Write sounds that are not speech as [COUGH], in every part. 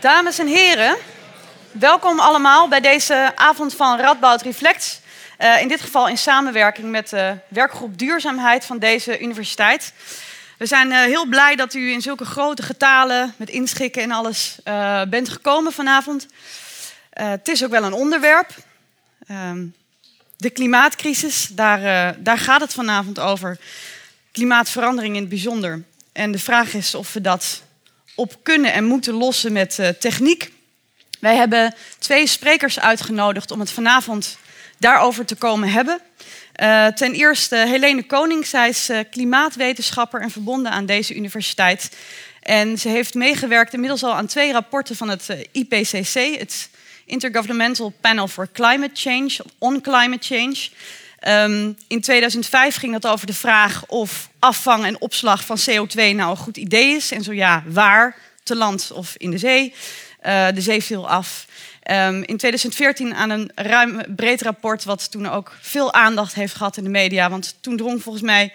Dames en heren, welkom allemaal bij deze avond van Radboud Reflect. Uh, in dit geval in samenwerking met de werkgroep Duurzaamheid van deze universiteit. We zijn uh, heel blij dat u in zulke grote getalen met inschikken en alles uh, bent gekomen vanavond. het is ook wel een onderwerp. Ehm, de klimaatcrisis, daar, daar gaat het vanavond over. Klimaatverandering in het bijzonder. En de vraag is of we dat op kunnen en moeten lossen met uh, techniek. Wij hebben twee sprekers uitgenodigd om het vanavond daarover te komen hebben. Uh, ten eerste Helene Koning, zij is uh, klimaatwetenschapper en verbonden aan deze universiteit. En ze heeft meegewerkt inmiddels al aan twee rapporten van het IPCC, het Intergovernmental Panel for Climate Change, on Climate Change. Um, in 2005 ging het over de vraag of afvang en opslag van CO2 nou een goed idee is. En zo ja, waar? Te land of in de zee? Uh, de zee viel af. Um, in 2014 aan een ruim breed rapport, wat toen ook veel aandacht heeft gehad in de media. Want toen drong volgens mij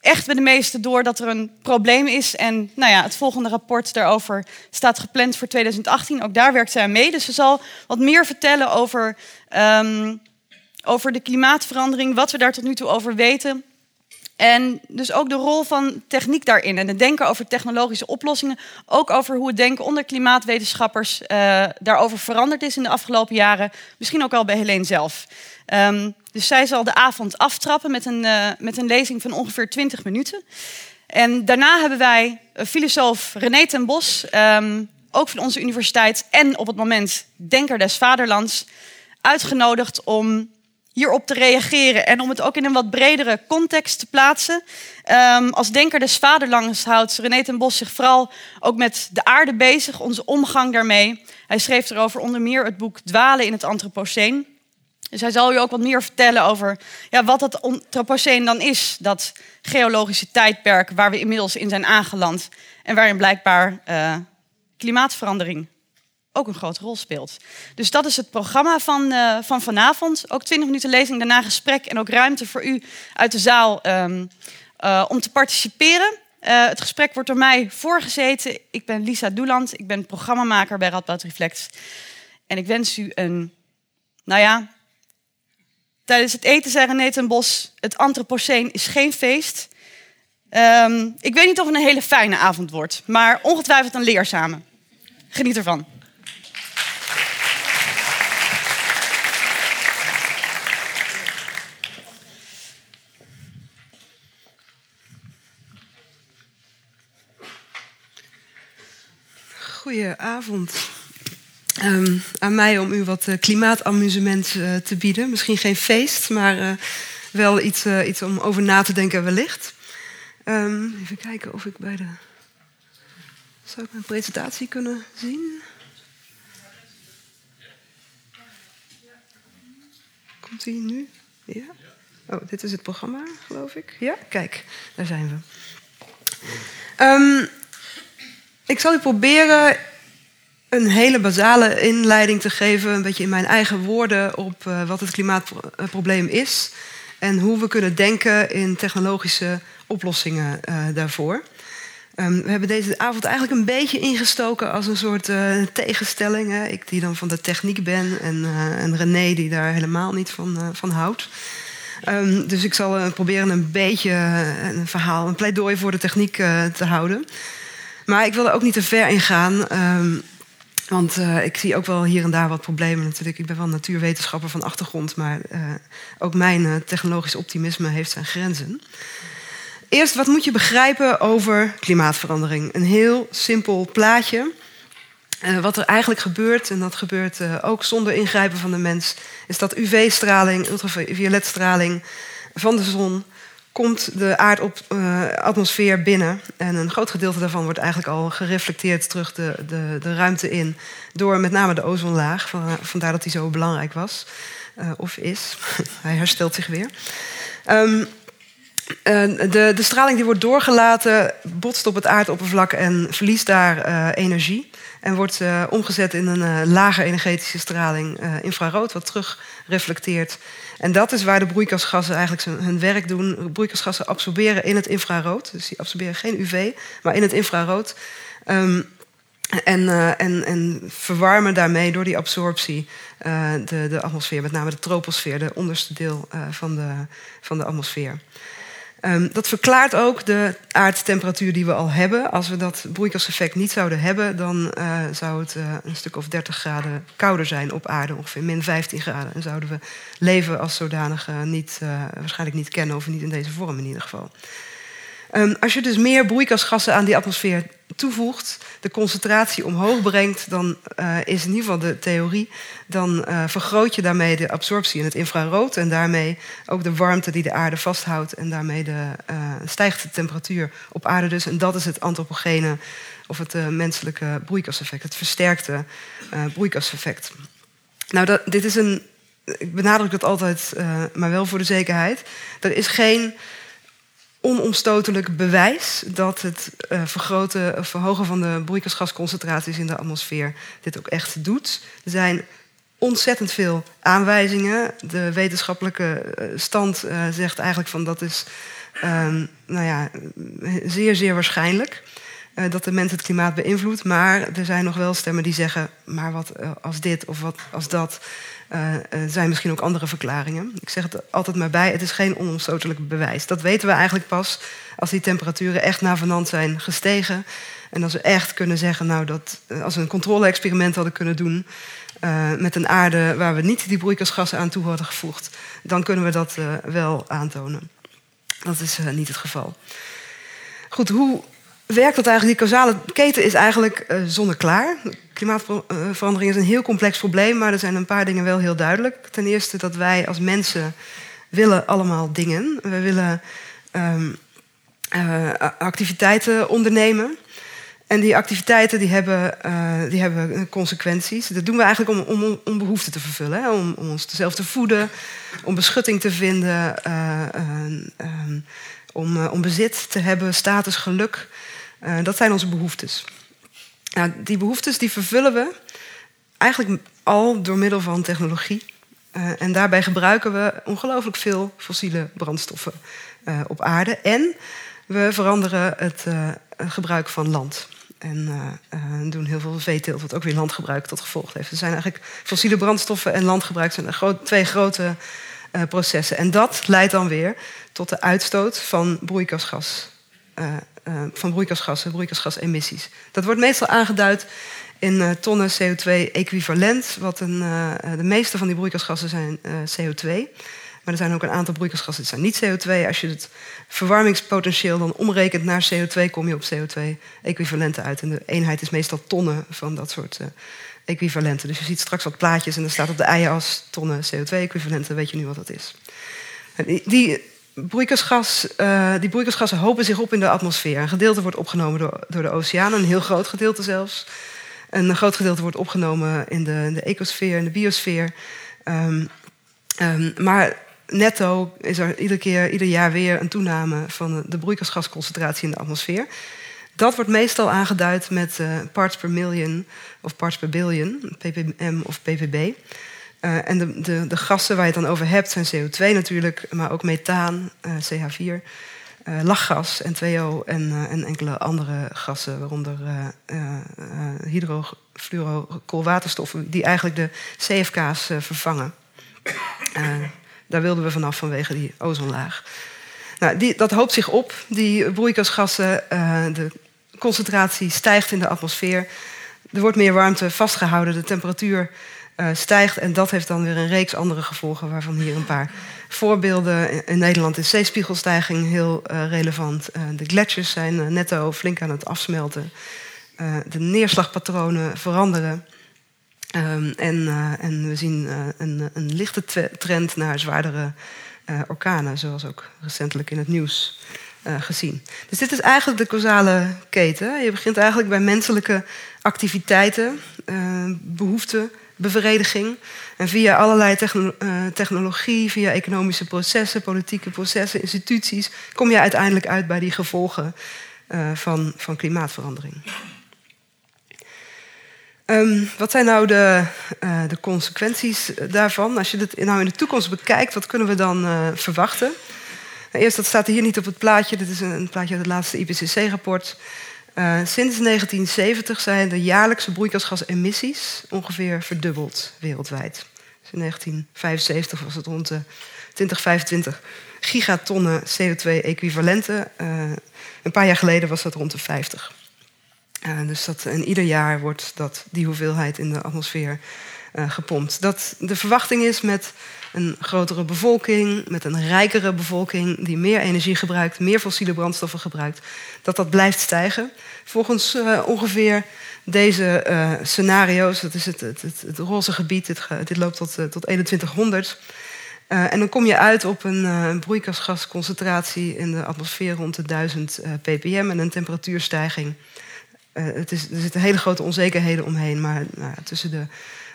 echt bij de meesten door dat er een probleem is. En nou ja, het volgende rapport daarover staat gepland voor 2018. Ook daar werkt zij aan mee. Dus ze zal wat meer vertellen over um, over de klimaatverandering, wat we daar tot nu toe over weten. En dus ook de rol van techniek daarin en het denken over technologische oplossingen. Ook over hoe het denken onder klimaatwetenschappers uh, daarover veranderd is in de afgelopen jaren. Misschien ook al bij Helene zelf. Um, dus zij zal de avond aftrappen met een, uh, met een lezing van ongeveer 20 minuten. En daarna hebben wij filosoof René ten Bos, um, ook van onze universiteit en op het moment Denker des Vaderlands, uitgenodigd om hierop te reageren en om het ook in een wat bredere context te plaatsen. Um, als denker des vaderlands houdt René ten Bos zich vooral ook met de aarde bezig, onze omgang daarmee. Hij schreef erover onder meer het boek Dwalen in het Anthropoceen. Dus hij zal u ook wat meer vertellen over ja, wat dat Anthropoceen dan is, dat geologische tijdperk waar we inmiddels in zijn aangeland en waarin blijkbaar uh, klimaatverandering ook een grote rol speelt. Dus dat is het programma van, uh, van vanavond. Ook 20 minuten lezing, daarna gesprek en ook ruimte voor u uit de zaal um, uh, om te participeren. Uh, het gesprek wordt door mij voorgezeten. Ik ben Lisa Doeland, ik ben programmamaker bij Radboud Reflex. En ik wens u een, nou ja, tijdens het eten zei René Bos, het Anthropoceen is geen feest. Um, ik weet niet of het een hele fijne avond wordt, maar ongetwijfeld een leerzame. Geniet ervan. Goedenavond. Um, aan mij om u wat uh, klimaatamusement uh, te bieden. Misschien geen feest, maar uh, wel iets, iets om over na te denken wellicht. Um, even kijken of ik bij de... Zou ik mijn presentatie kunnen zien? Komt die nu? Ja? Oh, dit is het programma, geloof ik. Ja, kijk, daar zijn we. Um, ik zal u proberen een hele basale inleiding te geven, een beetje in mijn eigen woorden, op uh, wat het klimaatprobleem is en hoe we kunnen denken in technologische oplossingen uh, daarvoor. Um, we hebben deze avond eigenlijk een beetje ingestoken als een soort uh, tegenstelling. Ik die dan van de techniek ben en, en René die daar helemaal niet van, van houdt. Um, dus ik zal proberen een beetje een verhaal, een pleidooi voor de techniek te houden. Maar ik wil er ook niet te ver in gaan. Um, want uh, ik zie ook wel hier en daar wat problemen natuurlijk. Ik ben wel natuurwetenschapper van achtergrond, maar uh, ook mijn uh, technologisch optimisme heeft zijn grenzen. Eerst, wat moet je begrijpen over klimaatverandering? Een heel simpel plaatje. wat er eigenlijk gebeurt, en dat gebeurt ook zonder ingrijpen van de mens, is dat UV-straling, ultravioletstraling van de zon komt de aardatmosfeer uh, binnen. En een groot gedeelte daarvan wordt eigenlijk al gereflecteerd terug de, de, de ruimte in. Door met name de ozonlaag. Vandaar dat hij zo belangrijk was. Uh, of is. [LAUGHS] hij herstelt zich weer. Um, de, de, straling die wordt doorgelaten, botst op het aardoppervlak en verliest daar energie. En wordt uh, omgezet in een uh, lage energetische straling, infrarood, wat terug reflecteert en dat is waar de broeikasgassen eigenlijk hun werk doen. Broeikasgassen absorberen in het infrarood. Dus die absorberen geen UV, maar in het infrarood. Um, En, eh, en, en verwarmen daarmee door die absorptie de, de atmosfeer, met name de troposfeer, de onderste deel van, de, van de atmosfeer. Um, dat verklaart ook de aardtemperatuur die we al hebben. Als we dat broeikaseffect niet zouden hebben, dan zou het een stuk of 30 graden kouder zijn op aarde, ongeveer min 15 graden. En zouden we leven als zodanige niet, waarschijnlijk niet kennen, of niet in deze vorm in ieder geval. Um, als je dus meer broeikasgassen aan die atmosfeer toevoegt, de concentratie omhoog brengt, dan uh, is in ieder geval de theorie, dan uh, vergroot je daarmee de absorptie in het infrarood en daarmee ook de warmte die de aarde vasthoudt en daarmee de, uh, stijgt de temperatuur op aarde dus. En dat is het antropogene of het menselijke broeikaseffect, het versterkte broeikaseffect. Nou, dat, dit is een, ik benadruk dat altijd, maar wel voor de zekerheid. Er is geen onomstotelijk bewijs dat het uh, vergroten, of verhogen van de broeikasgasconcentraties in de atmosfeer dit ook echt doet. Er zijn ontzettend veel aanwijzingen. De wetenschappelijke eh, stand zegt eigenlijk van dat is um, nou ja, zeer, zeer waarschijnlijk. Uh, dat de mens het klimaat beïnvloedt. Maar er zijn nog wel stemmen die zeggen: maar wat als dit of wat als dat. Uh, zijn misschien ook andere verklaringen. Ik zeg het altijd maar bij, het is geen onomstotelijk bewijs. Dat weten we eigenlijk pas als die temperaturen echt navenant zijn gestegen. En als we echt kunnen zeggen, nou, dat als we een controle-experiment hadden kunnen doen met een aarde waar we niet die broeikasgassen aan toe hadden gevoegd, dan kunnen we dat wel aantonen. Dat is niet het geval. Goed, hoe werkt dat eigenlijk? Die causale keten is eigenlijk uh, zonneklaar. Klimaatverandering is een heel complex probleem, maar er zijn een paar dingen wel heel duidelijk. Ten eerste dat wij als mensen willen allemaal dingen. We willen um, uh, activiteiten ondernemen. En die activiteiten die hebben, uh, die hebben consequenties. Dat doen we eigenlijk om, om, om behoeften te vervullen. Om, om ons zelf te voeden, om beschutting te vinden, om, om bezit te hebben, status, geluk. Uh, dat zijn onze behoeftes. Nou, die behoeftes die vervullen we eigenlijk al door middel van technologie. Uh, en daarbij gebruiken we ongelooflijk veel fossiele brandstoffen uh, op aarde. En we veranderen het gebruik van land. En doen heel veel veeteelt, wat ook weer landgebruik tot gevolg heeft. Er zijn eigenlijk fossiele brandstoffen en landgebruik zijn twee grote processen. En dat leidt dan weer tot de uitstoot van broeikasgas uh, van broeikasgassen, broeikasgasemissies. Dat wordt meestal aangeduid in uh, tonnen CO2-equivalent. Wat een, uh, de meeste van die broeikasgassen zijn CO2. Maar er zijn ook een aantal broeikasgassen die zijn niet CO2. Als je het verwarmingspotentieel dan omrekent naar CO2, kom je op CO2-equivalenten uit. En de eenheid is meestal tonnen van dat soort equivalenten. Dus je ziet straks wat plaatjes en er staat op de i-as tonnen CO2-equivalenten. Weet je nu wat dat is. Die broeikasgas, uh, die broeikasgassen hopen zich op in de atmosfeer. Een gedeelte wordt opgenomen door, door de oceaan, een heel groot gedeelte zelfs. Een groot gedeelte wordt opgenomen in de, in de ecosfeer, in de biosfeer. Um, um, maar netto is er iedere keer, ieder jaar weer een toename van de broeikasgasconcentratie in de atmosfeer. Dat wordt meestal aangeduid met uh, parts per million of parts per billion, ppm of ppb. Uh, en de, de, de, gassen waar je het dan over hebt zijn CO2 natuurlijk, maar ook methaan, uh, CH4, uh, lachgas, N2O en, en, enkele andere gassen, waaronder hydrofluorokoolwaterstoffen, die eigenlijk de CFK's vervangen. daar wilden we vanaf vanwege die ozonlaag. Nou, die, dat hoopt zich op, die broeikasgassen. de concentratie stijgt in de atmosfeer. Er wordt meer warmte vastgehouden, de temperatuur uh, stijgt. En dat heeft dan weer een reeks andere gevolgen, waarvan hier een paar voorbeelden. In Nederland is zeespiegelstijging heel uh, relevant. Uh, de gletsjers zijn netto flink aan het afsmelten. de neerslagpatronen veranderen. Um, en, en, we zien een, een, lichte trend naar zwaardere orkanen, zoals ook recentelijk in het nieuws gezien. Dus dit is eigenlijk de causale keten. Je begint eigenlijk bij menselijke activiteiten, behoeften bevrediging. En via allerlei eh, technologie, via economische processen, politieke processen, instituties, kom je uiteindelijk uit bij die gevolgen uh, van, van klimaatverandering. Um, wat zijn nou de, uh, de, consequenties daarvan? Als je dit nou in de toekomst bekijkt, wat kunnen we dan verwachten? Nou, eerst, dat staat hier niet op het plaatje. Dit is een plaatje uit het laatste IPCC-rapport. Uh, sinds 1970 zijn de jaarlijkse broeikasgasemissies ongeveer verdubbeld wereldwijd. Dus in 1975 was het rond de 2025 gigatonnen CO2-equivalenten. Uh, een paar jaar geleden was dat rond de 50. Uh, dus dat, en ieder jaar wordt dat, die hoeveelheid in de atmosfeer gepompt. Dat de verwachting is met een grotere bevolking, met een rijkere bevolking die meer energie gebruikt, meer fossiele brandstoffen gebruikt, dat dat blijft stijgen. Volgens uh, ongeveer deze uh, scenario's, dat is het, het, het, het roze gebied, dit, dit loopt tot, uh, tot 2100. en dan kom je uit op een broeikasgasconcentratie in de atmosfeer rond de 1000 ppm en een temperatuurstijging. het is, er zitten hele grote onzekerheden omheen, maar nou, tussen de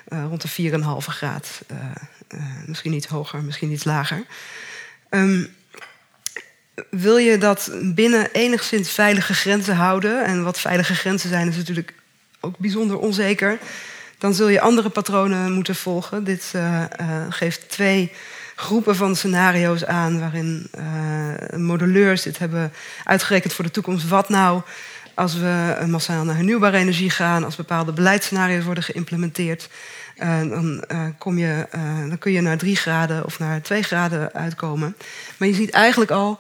uh, rond de 4,5 graad. Uh, uh, misschien iets hoger, misschien iets lager. Um, wil je dat binnen enigszins veilige grenzen houden, en wat veilige grenzen zijn, is natuurlijk ook bijzonder onzeker, dan zul je andere patronen moeten volgen. Dit geeft twee groepen van scenario's aan waarin modelleurs dit hebben uitgerekend voor de toekomst. Wat nou als we massaal naar hernieuwbare energie gaan, als bepaalde beleidsscenario's worden geïmplementeerd, uh, dan, uh, kom je, uh, dan kun je naar drie graden of naar twee graden uitkomen. Maar je ziet eigenlijk al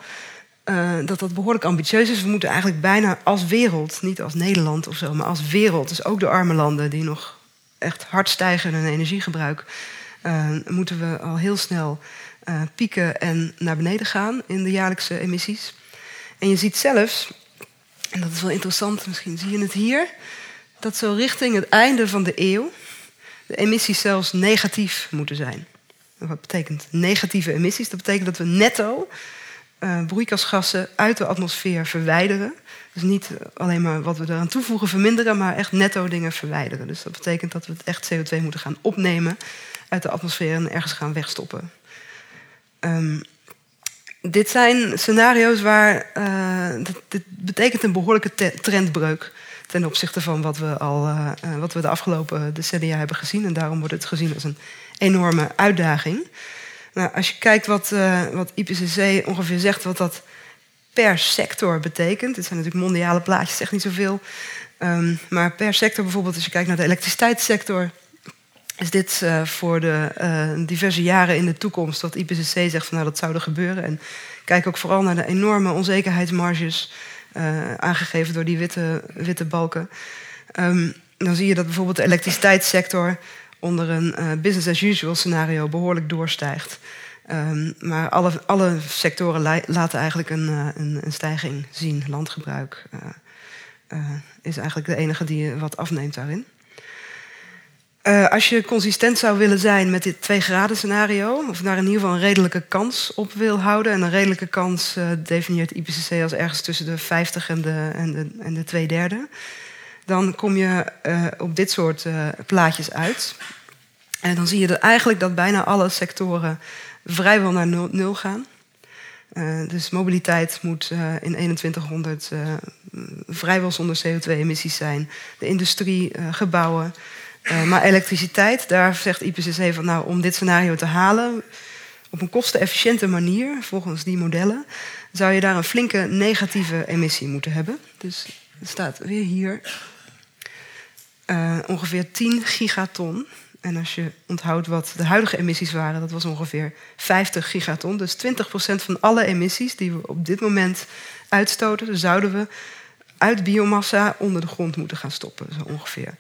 dat dat behoorlijk ambitieus is. We moeten eigenlijk bijna als wereld, niet als Nederland of zo, maar als wereld, dus ook de arme landen die nog echt hard stijgen in energiegebruik, moeten we al heel snel pieken en naar beneden gaan in de jaarlijkse emissies. En je ziet zelfs en dat is wel interessant, misschien zie je het hier, dat zo richting het einde van de eeuw de emissies zelfs negatief moeten zijn. Wat betekent negatieve emissies? Dat betekent dat we netto uh, broeikasgassen uit de atmosfeer verwijderen. Dus niet alleen maar wat we eraan toevoegen verminderen, maar echt netto dingen verwijderen. Dus dat betekent dat we het echt CO2 moeten gaan opnemen uit de atmosfeer en ergens gaan wegstoppen. Um, dit zijn scenario's waar. Uh, dit, betekent een behoorlijke trendbreuk ten opzichte van wat we, al, uh, wat we de afgelopen decennia hebben gezien. En daarom wordt het gezien als een enorme uitdaging. Nou, als je kijkt wat, wat IPCC ongeveer zegt, wat dat per sector betekent. Dit zijn natuurlijk mondiale plaatjes, zegt niet zoveel. Um, maar per sector bijvoorbeeld, als je kijkt naar de elektriciteitssector is dit uh, voor de uh, diverse jaren in de toekomst wat IPCC zegt van nou dat zou er gebeuren. En kijk ook vooral naar de enorme onzekerheidsmarges uh, aangegeven door die witte, witte balken. Um, dan zie je dat bijvoorbeeld de elektriciteitssector onder een business as usual scenario behoorlijk doorstijgt. Um, maar alle, alle sectoren laten eigenlijk een, een, een, stijging zien. Landgebruik is eigenlijk de enige die wat afneemt daarin. Uh, als je consistent zou willen zijn met dit 2 graden scenario, of daar in ieder geval een redelijke kans op wil houden, en een redelijke kans uh, definieert IPCC als ergens tussen de 50 en de, en de, en de 2 derde, dan kom je uh, op dit soort plaatjes uit. En dan zie je dat eigenlijk dat bijna alle sectoren vrijwel naar nul, nul gaan. dus mobiliteit moet in 2100 vrijwel zonder CO2-emissies zijn. De industrie, gebouwen. Uh, maar elektriciteit, daar zegt IPCC van nou, om dit scenario te halen, op een kostenefficiënte manier, volgens die modellen, zou je daar een flinke negatieve emissie moeten hebben. Dus het staat weer hier uh, ongeveer 10 gigaton. En als je onthoudt wat de huidige emissies waren, dat was ongeveer 50 gigaton. Dus 20% van alle emissies die we op dit moment uitstoten, zouden we uit biomassa onder de grond moeten gaan stoppen, zo ongeveer.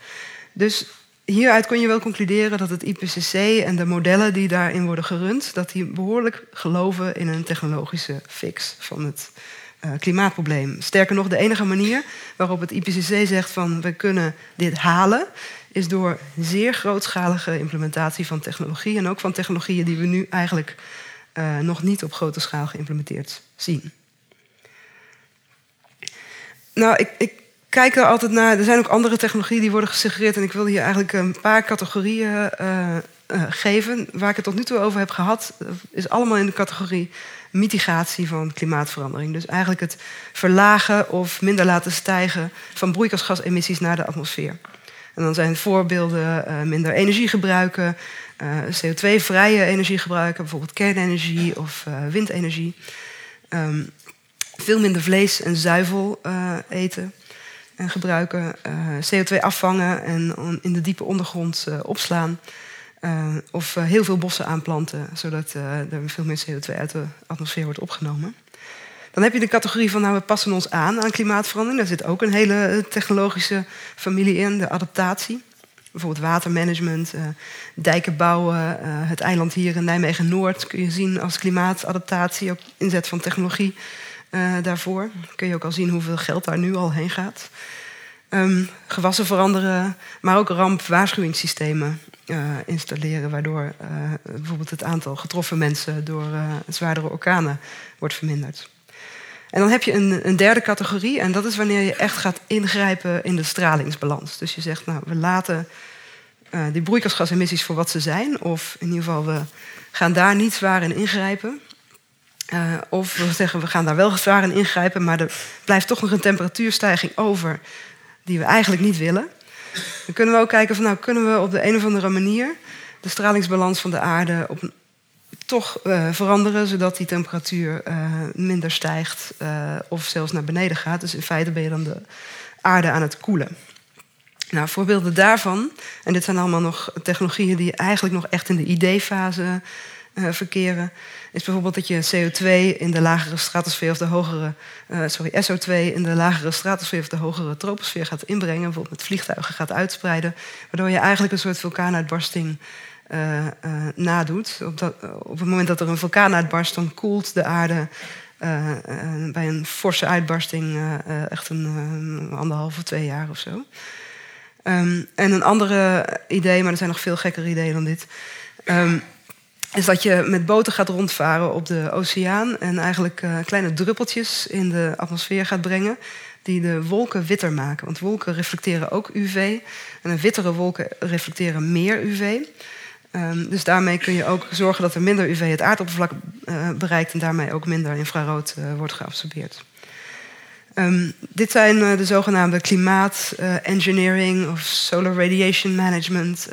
Dus hieruit kun je wel concluderen dat het IPCC en de modellen die daarin worden gerund, dat die behoorlijk geloven in een technologische fix van het uh, klimaatprobleem. Sterker nog, de enige manier waarop het IPCC zegt van we kunnen dit halen, is door zeer grootschalige implementatie van technologie en ook van technologieën die we nu eigenlijk uh, nog niet op grote schaal geïmplementeerd zien. Nou, ik, ik kijk er altijd naar. Er zijn ook andere technologieën die worden gesuggereerd. En ik wil hier eigenlijk een paar categorieën uh, uh, geven. Waar ik het tot nu toe over heb gehad, is allemaal in de categorie mitigatie van klimaatverandering. Dus eigenlijk het verlagen of minder laten stijgen van broeikasgasemissies naar de atmosfeer. En dan zijn voorbeelden minder energie gebruiken, CO2-vrije energie gebruiken, bijvoorbeeld kernenergie of windenergie. Um, veel minder vlees en zuivel eten. En gebruiken, CO2 afvangen en in de diepe ondergrond opslaan. of heel veel bossen aanplanten, zodat er veel meer CO2 uit de atmosfeer wordt opgenomen. Dan heb je de categorie van nou, we passen ons aan aan klimaatverandering. Daar zit ook een hele technologische familie in, de adaptatie. Bijvoorbeeld watermanagement, dijken bouwen. Het eiland hier in Nijmegen-Noord kun je zien als klimaatadaptatie. Ook inzet van technologie uh, daarvoor. Kun je ook al zien hoeveel geld daar nu al heen gaat. Um, gewassen veranderen, maar ook rampwaarschuwingssystemen installeren... waardoor bijvoorbeeld het aantal getroffen mensen door zwaardere orkanen wordt verminderd. En dan heb je een, een, derde categorie, en dat is wanneer je echt gaat ingrijpen in de stralingsbalans. Dus je zegt, nou, we laten uh, die broeikasgasemissies voor wat ze zijn, of in ieder geval, we gaan daar niet zwaar in ingrijpen. Uh, of we zeggen, we gaan daar wel zwaar in ingrijpen, maar er blijft toch nog een temperatuurstijging over die we eigenlijk niet willen. Dan kunnen we ook kijken van, nou, kunnen we op de een of andere manier de stralingsbalans van de aarde op toch uh, veranderen, zodat die temperatuur uh, minder stijgt of zelfs naar beneden gaat. Dus in feite ben je dan de aarde aan het koelen. Nou, voorbeelden daarvan, en dit zijn allemaal nog technologieën die eigenlijk nog echt in de ideefase verkeren, is bijvoorbeeld dat je CO2 in de lagere stratosfeer of de hogere, sorry, SO2 in de lagere stratosfeer of de hogere troposfeer gaat inbrengen, bijvoorbeeld met vliegtuigen gaat uitspreiden, waardoor je eigenlijk een soort vulkaanuitbarsting uh, nadoet. Op, dat, op, het moment dat er een vulkaan uitbarst, dan koelt de aarde bij een forse uitbarsting echt een anderhalf of twee jaar of zo. Um, en een andere idee, maar er zijn nog veel gekkere ideeën dan dit. Um, is dat je met boten gaat rondvaren op de oceaan en eigenlijk kleine druppeltjes in de atmosfeer gaat brengen die de wolken witter maken. Want wolken reflecteren ook UV. En een wittere wolken reflecteren meer UV. Um, dus daarmee kun je ook zorgen dat er minder UV het aardoppervlak uh, bereikt en daarmee ook minder infrarood uh, wordt geabsorbeerd. Um, dit zijn de zogenaamde klimaat-engineering of solar radiation management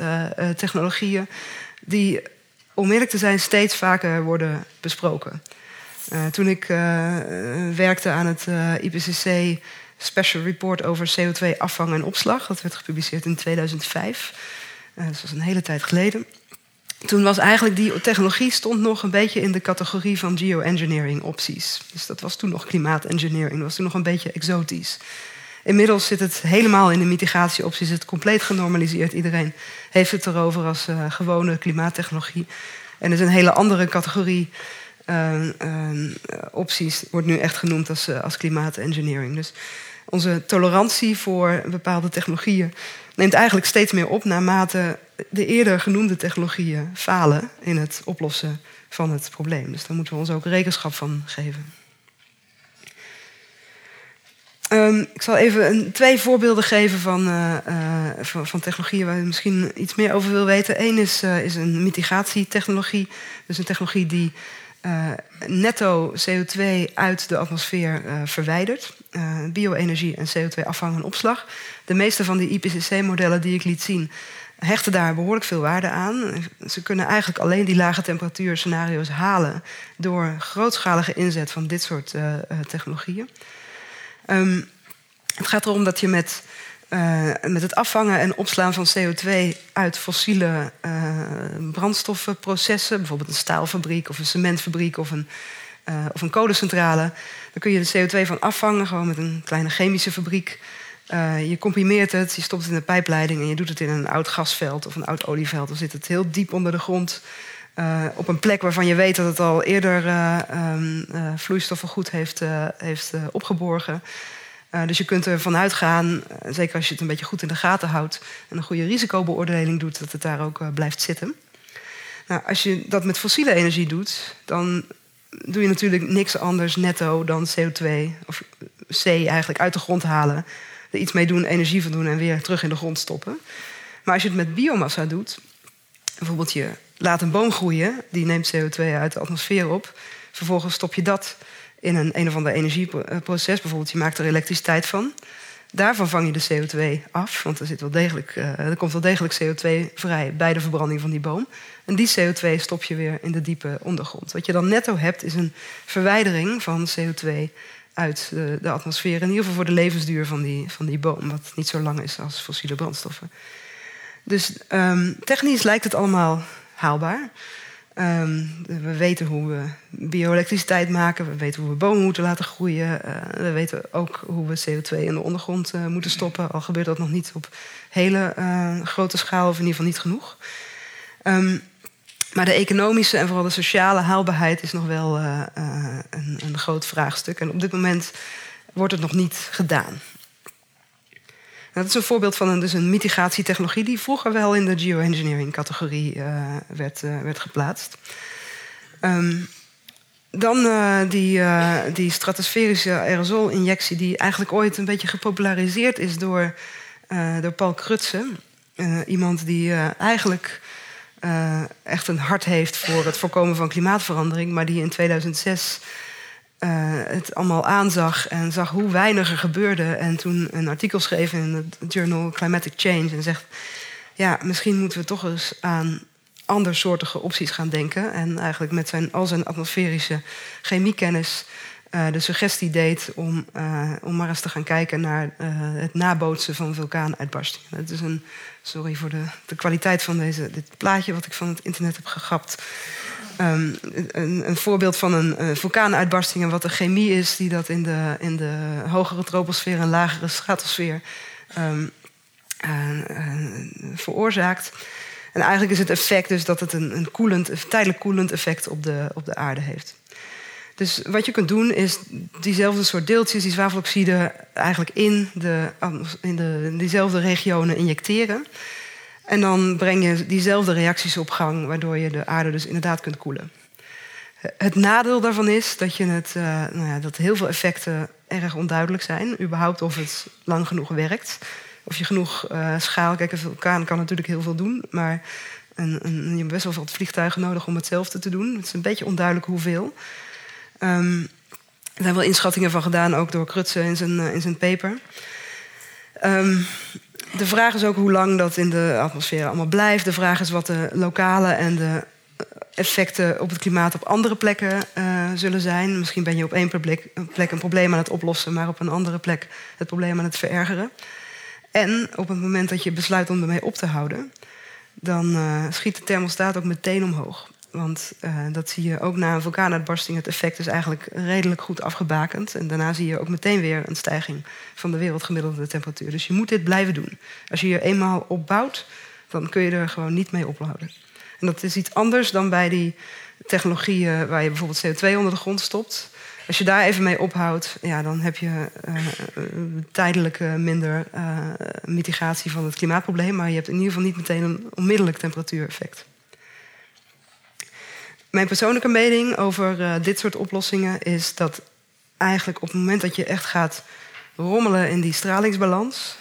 technologieën, die om eerlijk te zijn steeds vaker worden besproken. toen ik werkte aan het IPCC Special Report over CO2-afvang en opslag, dat werd gepubliceerd in 2005. dat was een hele tijd geleden toen was eigenlijk die technologie stond nog een beetje in de categorie van geoengineering opties. Dus dat was toen nog klimaatengineering, dat was toen nog een beetje exotisch. Inmiddels zit het helemaal in de mitigatieopties, het compleet genormaliseerd. Iedereen heeft het erover als uh, gewone klimaattechnologie. En er is een hele andere categorie uh, uh, opties, wordt nu echt genoemd als, als klimaatengineering. Dus onze tolerantie voor bepaalde technologieën neemt eigenlijk steeds meer op naarmate de eerder genoemde technologieën falen in het oplossen van het probleem. Dus daar moeten we ons ook rekenschap van geven. Um, ik zal even twee voorbeelden geven van, uh, uh, van, van, technologieën waar je misschien iets meer over wil weten. Eén is, uh, is een mitigatietechnologie. Dus een technologie die netto CO2 uit de atmosfeer verwijdert. bio-energie en CO2 afvang en opslag. De meeste van die IPCC-modellen die ik liet zien hechten daar behoorlijk veel waarde aan. Ze kunnen eigenlijk alleen die lage temperatuurscenario's halen door grootschalige inzet van dit soort technologieën. Um, het gaat erom dat je met, uh, met het afvangen en opslaan van CO2 uit fossiele brandstoffenprocessen, bijvoorbeeld een staalfabriek of een cementfabriek of een, of een kolencentrale, dan kun je de CO2 van afvangen, gewoon met een kleine chemische fabriek. Uh, je comprimeert het, je stopt het in de pijpleiding en je doet het in een oud gasveld of een oud olieveld. Dan zit het heel diep onder de grond. Uh, op een plek waarvan je weet dat het al eerder uh, um, vloeistoffen goed heeft, heeft opgeborgen. dus je kunt ervan uitgaan, zeker als je het een beetje goed in de gaten houdt en een goede risicobeoordeling doet, dat het daar ook blijft zitten. Nou, als je dat met fossiele energie doet, dan doe je natuurlijk niks anders netto dan CO2 of C eigenlijk uit de grond halen er iets mee doen, energie van doen en weer terug in de grond stoppen. Maar als je het met biomassa doet, bijvoorbeeld je laat een boom groeien, die neemt CO2 uit de atmosfeer op. Vervolgens stop je dat in een een of ander energieproces, bijvoorbeeld je maakt er elektriciteit van. Daarvan vang je de CO2 af, want er, zit wel degelijk, uh, er komt wel degelijk CO2 vrij bij de verbranding van die boom. En die CO2 stop je weer in de diepe ondergrond. Wat je dan netto hebt, is een verwijdering van CO2 uit de, atmosfeer. In ieder geval voor de levensduur van die, van die boom, wat niet zo lang is als fossiele brandstoffen. Dus um, technisch lijkt het allemaal haalbaar. Um, we weten hoe we bioelektriciteit maken, we weten hoe we bomen moeten laten groeien. Uh, we weten ook hoe we CO2 in de ondergrond uh, moeten stoppen. Al gebeurt dat nog niet op hele uh, grote schaal, of in ieder geval niet genoeg. Um, maar de economische en vooral de sociale haalbaarheid is nog wel een, een groot vraagstuk. En op dit moment wordt het nog niet gedaan. Nou, dat is een voorbeeld van een, dus een mitigatietechnologie die vroeger wel in de geoengineering-categorie uh, werd, uh, werd geplaatst. Um, dan uh, die, die stratosferische aerosolinjectie, die eigenlijk ooit een beetje gepopulariseerd is door, door Paul Krutse. iemand die eigenlijk echt een hart heeft voor het voorkomen van klimaatverandering, maar die in 2006 uh, het allemaal aanzag en zag hoe weinig er gebeurde. En toen een artikel schreef in het journal Climatic Change. En zegt: Ja, misschien moeten we toch eens aan andersoortige opties gaan denken. En eigenlijk met zijn, al zijn atmosferische chemiekennis uh, de suggestie deed om, uh, om maar eens te gaan kijken naar het nabootsen van vulkaanuitbarstingen. Het is een, sorry voor de, de kwaliteit van deze, dit plaatje wat ik van het internet heb gegapt. Um, een, een, voorbeeld van een uh, vulkaanuitbarsting en wat de chemie is die dat in de, in de hogere troposfeer en lagere stratosfeer um, uh, uh, veroorzaakt. En eigenlijk is het effect dus dat het een, een, koelend, tijdelijk koelend effect op de, op de aarde heeft. Dus wat je kunt doen is diezelfde soort deeltjes, die zwaveloxide, eigenlijk in, de, in, de, in diezelfde regionen injecteren. En dan breng je diezelfde reacties op gang, waardoor je de aarde dus inderdaad kunt koelen. Het nadeel daarvan is dat, je het, uh, nou ja, dat heel veel effecten erg onduidelijk zijn. Überhaupt of het lang genoeg werkt. Of je genoeg uh, schaal... Kijk, een vulkaan kan natuurlijk heel veel doen. Maar een, een, je hebt best wel wat vliegtuigen nodig om hetzelfde te doen. Het is een beetje onduidelijk hoeveel. Er zijn wel inschattingen van gedaan, ook door Krutse in zijn, uh, in zijn paper. Um, de vraag is ook hoe lang dat in de atmosfeer allemaal blijft. De vraag is wat de lokale en de effecten op het klimaat op andere plekken uh, zullen zijn. Misschien ben je op één plek, een probleem aan het oplossen, maar op een andere plek het probleem aan het verergeren. En op het moment dat je besluit om ermee op te houden, dan uh, schiet de thermostaat ook meteen omhoog. Want uh, dat zie je ook na een vulkaanuitbarsting. Het effect is eigenlijk redelijk goed afgebakend. En daarna zie je ook meteen weer een stijging van de wereldgemiddelde temperatuur. Dus je moet dit blijven doen. Als je je eenmaal opbouwt, dan kun je er gewoon niet mee ophouden. En dat is iets anders dan bij die technologieën waar je bijvoorbeeld CO2 onder de grond stopt. Als je daar even mee ophoudt, ja, dan heb je uh, tijdelijk minder uh, mitigatie van het klimaatprobleem. Maar je hebt in ieder geval niet meteen een onmiddellijk temperatuureffect. Mijn persoonlijke mening over uh, dit soort oplossingen is dat eigenlijk op het moment dat je echt gaat rommelen in die stralingsbalans,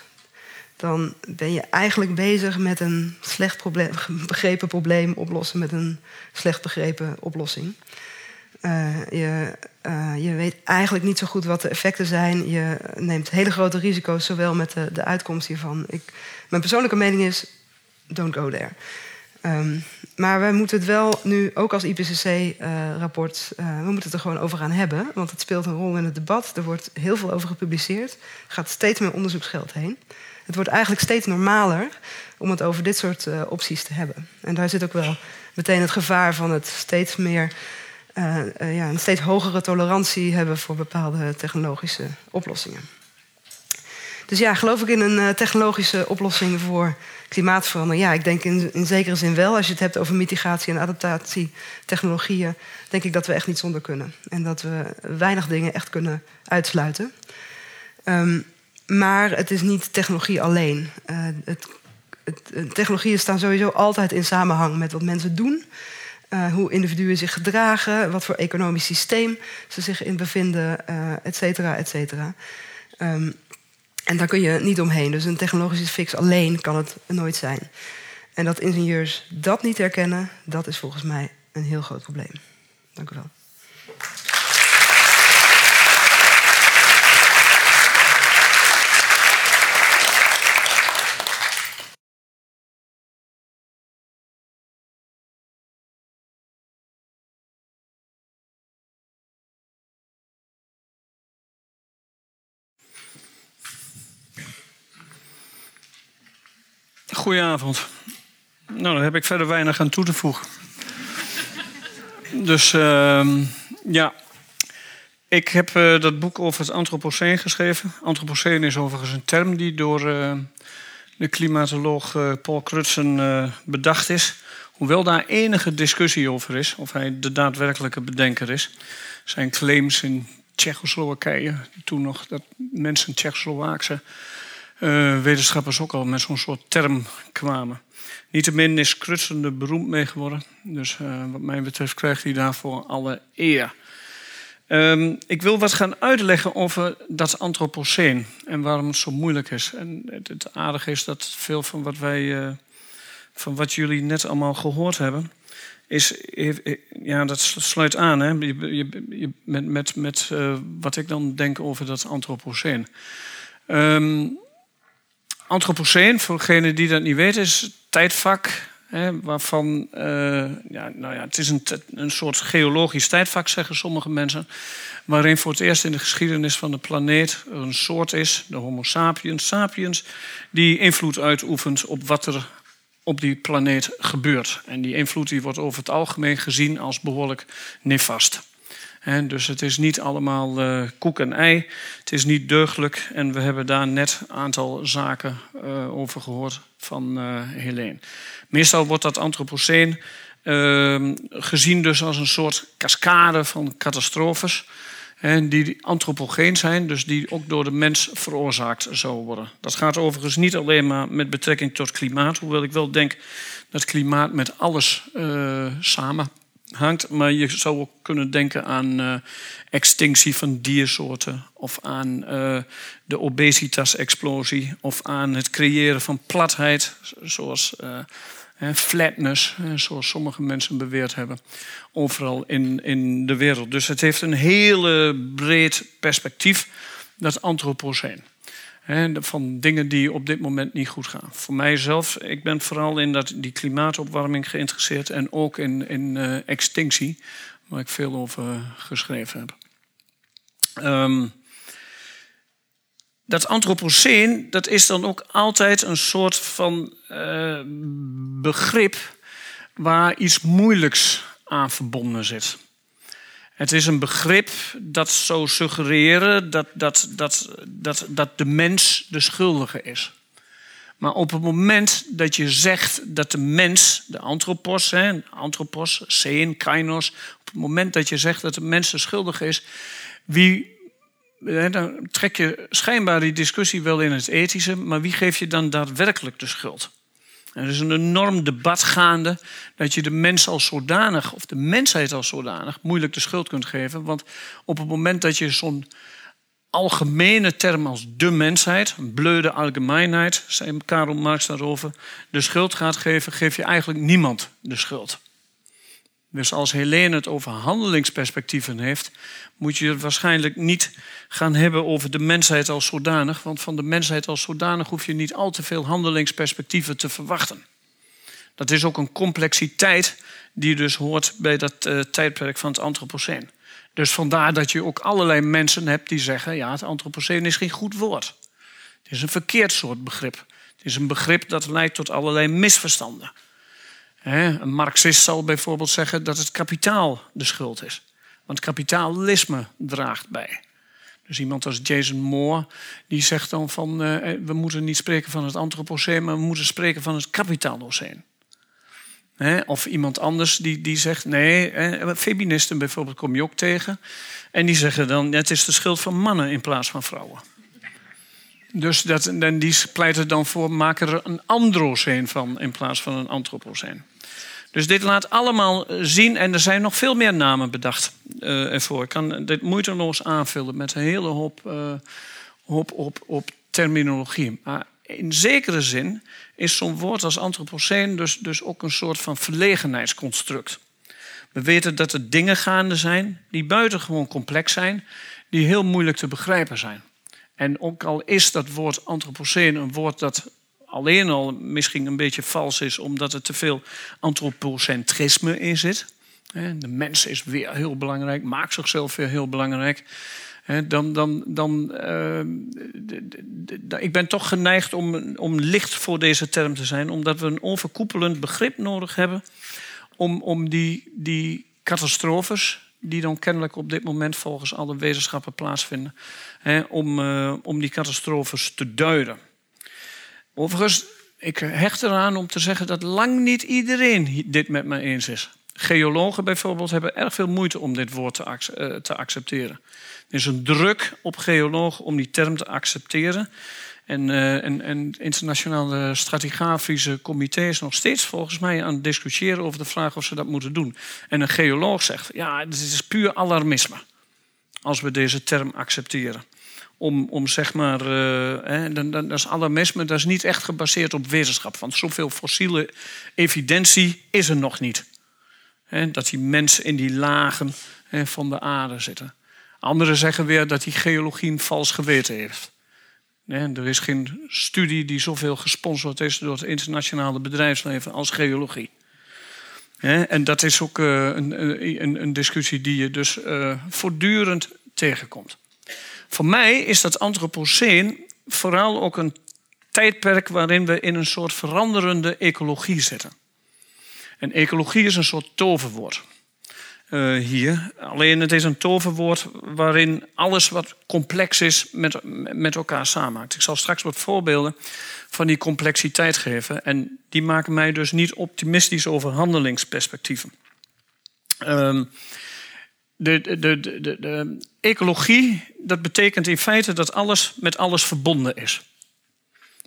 dan ben je eigenlijk bezig met een slecht [LAUGHS] begrepen probleem oplossen met een slecht begrepen oplossing. Uh, je, uh, je, weet eigenlijk niet zo goed wat de effecten zijn. Je neemt hele grote risico's, zowel met de, de uitkomst hiervan. Ik, mijn persoonlijke mening is: don't go there. Um, maar we moeten het wel nu, ook als IPCC-rapport, uh, uh, we moeten het er gewoon over gaan hebben. Want het speelt een rol in het debat. Er wordt heel veel over gepubliceerd. Er gaat steeds meer onderzoeksgeld heen. Het wordt eigenlijk steeds normaler om het over dit soort uh, opties te hebben. En daar zit ook wel meteen het gevaar van het steeds meer, ja, een steeds hogere tolerantie hebben voor bepaalde technologische oplossingen. Dus ja, geloof ik in een technologische oplossing voor klimaatverandering? Ja, ik denk in, in zekere zin wel. Als je het hebt over mitigatie en adaptatietechnologieën, denk ik dat we echt niet zonder kunnen. En dat we weinig dingen echt kunnen uitsluiten. Um, maar het is niet technologie alleen. Uh, het, het, technologieën staan sowieso altijd in samenhang met wat mensen doen. Uh, hoe individuen zich gedragen, wat voor economisch systeem ze zich in bevinden, uh, et cetera, et cetera. Um, en daar kun je niet omheen. Dus een technologische fix alleen kan het nooit zijn. En dat ingenieurs dat niet herkennen, dat is volgens mij een heel groot probleem. Dank u wel. Goedenavond. Nou, daar heb ik verder weinig aan toe te voegen. Dus uh, ja, ik heb uh, dat boek over het antropoceen geschreven. Antropoceen is overigens een term die door uh, de klimatoloog uh, Paul Crutzen bedacht is. Hoewel daar enige discussie over is, of hij de daadwerkelijke bedenker is. Zijn claims in Tsjechoslowakije, toen nog dat mensen Tsjechoslowaakse wetenschappers ook al met zo'n soort term kwamen. Niettemin is Crutzen er beroemd mee geworden. Dus wat mij betreft krijgt hij daarvoor alle eer. Um, ik wil wat gaan uitleggen over dat antropoceen en waarom het zo moeilijk is. En het, aardige is dat veel van wat wij, uh, van wat jullie net allemaal gehoord hebben, is, ja, dat sluit aan hè, je, je, met, met, met uh, wat ik dan denk over dat antropoceen. Um, antropoceen, voor degenen die dat niet weten, is tijdvak Hè, waarvan, uh, ja, nou ja, het is een, een soort geologisch tijdvak, zeggen sommige mensen. Waarin voor het eerst in de geschiedenis van de planeet een soort is, de Homo sapiens sapiens, die invloed uitoefent op wat er op die planeet gebeurt. En die invloed die wordt over het algemeen gezien als behoorlijk nefast. Dus het is niet allemaal uh, koek en ei. Het is niet deugdelijk. En we hebben daar net een aantal zaken uh, over gehoord van uh, Helene. Meestal wordt dat antropoceen ehm, gezien dus als een soort cascade van catastrofes. En die antropogeen zijn, dus die ook door de mens veroorzaakt zouden worden. Dat gaat overigens niet alleen maar met betrekking tot klimaat, hoewel ik wel denk dat klimaat met alles uh, samenhangt. Maar je zou ook kunnen denken aan uh, extinctie van diersoorten, of aan uh, de obesitas-explosie, of aan het creëren van platheid, zoals flatness, zoals sommige mensen beweerd hebben, overal in, in de wereld. Dus het heeft een hele breed perspectief, dat antropoceen. Van dingen die op dit moment niet goed gaan. Voor mijzelf, ik ben vooral in dat, die klimaatopwarming geïnteresseerd en ook in, in uh, extinctie, waar ik veel over geschreven heb. Um, dat antropoceen, dat is dan ook altijd een soort van uh, begrip waar iets moeilijks aan verbonden zit. Het is een begrip dat zou suggereren dat, dat, dat, dat, dat de mens de schuldige is. Maar op het moment dat je zegt dat de mens, de anthropos, hè, anthropos, zijn, kainos, op het moment dat je zegt dat de mens de schuldige is, wie dan trek je schijnbaar die discussie wel in het ethische, maar wie geeft je dan daadwerkelijk de schuld? Er is een enorm debat gaande dat je de mens als zodanig, of de mensheid als zodanig, moeilijk de schuld kunt geven. Want op het moment dat je zo'n algemene term als de mensheid, een bleude algemeenheid, zei Karl Marx daarover, de schuld gaat geven, geef je eigenlijk niemand de schuld. Dus als Helene het over handelingsperspectieven heeft, moet je het waarschijnlijk niet gaan hebben over de mensheid als zodanig. Want van de mensheid als zodanig hoef je niet al te veel handelingsperspectieven te verwachten. Dat is ook een complexiteit die dus hoort bij dat uh, tijdperk van het Anthropoceen. Dus vandaar dat je ook allerlei mensen hebt die zeggen: ja, het Anthropoceen is geen goed woord. Het is een verkeerd soort begrip. Het is een begrip dat leidt tot allerlei misverstanden. Een Marxist zal bijvoorbeeld zeggen dat het kapitaal de schuld is. Want kapitalisme draagt bij. Dus iemand als Jason Moore, die zegt dan van... Uh, we moeten niet spreken van het antropoceen, maar we moeten spreken van het kapitaaloceen. Of iemand anders die, die zegt, nee, feministen bijvoorbeeld kom je ook tegen. En die zeggen dan, het is de schuld van mannen in plaats van vrouwen. Dus dat, en die pleiten dan voor, maak er een androceen van in plaats van een antropoceen. Dus dit laat allemaal zien, en er zijn nog veel meer namen bedacht uh, ervoor. Ik kan dit moeiteloos aanvullen met een hele hoop, uh, hoop op, op terminologie. Maar in zekere zin is zo'n woord als antropoceen dus, dus ook een soort van verlegenheidsconstruct. We weten dat er dingen gaande zijn die buitengewoon complex zijn, die heel moeilijk te begrijpen zijn. En ook al is dat woord antropoceen een woord dat alleen al misschien een beetje vals is, omdat er te veel antropocentrisme in zit. De mens is weer heel belangrijk, maakt zichzelf weer heel belangrijk. dan, dan, dan ehm, ik ben toch geneigd om, om licht voor deze term te zijn, omdat we een overkoepelend begrip nodig hebben om, om die, die catastrofes, die dan kennelijk op dit moment volgens alle wetenschappen plaatsvinden, om, uh, om die catastrofes te duiden. Overigens, ik hecht eraan om te zeggen dat lang niet iedereen dit met me eens is. Geologen bijvoorbeeld hebben erg veel moeite om dit woord te, eh, te accepteren. Er is een druk op geologen om die term te accepteren. En, uh, en, en internationale stratigrafische comité is nog steeds volgens mij aan het discussiëren over de vraag of ze dat moeten doen. En een geoloog zegt, ja, dit is puur alarmisme als we deze term accepteren. Om, om zeg maar, uh, hè, dan, dat is alarmisme, dat is niet echt gebaseerd op wetenschap. Want zoveel fossiele evidentie is er nog niet. Hè, dat die mensen in die lagen hè, van de aarde zitten. Anderen zeggen weer dat die geologie een vals geweten heeft. er is geen studie die zoveel gesponsord is door het internationale bedrijfsleven als geologie. En dat is ook eh, een, een, een discussie die je dus uh, voortdurend tegenkomt. Voor mij is dat antropoceen vooral ook een tijdperk waarin we in een soort veranderende ecologie zitten. En ecologie is een soort toverwoord. Uh, hier. Alleen het is een toverwoord waarin alles wat complex is met, met elkaar samenhangt. Ik zal straks wat voorbeelden van die complexiteit geven. En die maken mij dus niet optimistisch over handelingsperspectieven. Um, de, de, de, ecologie, dat betekent in feite dat alles met alles verbonden is.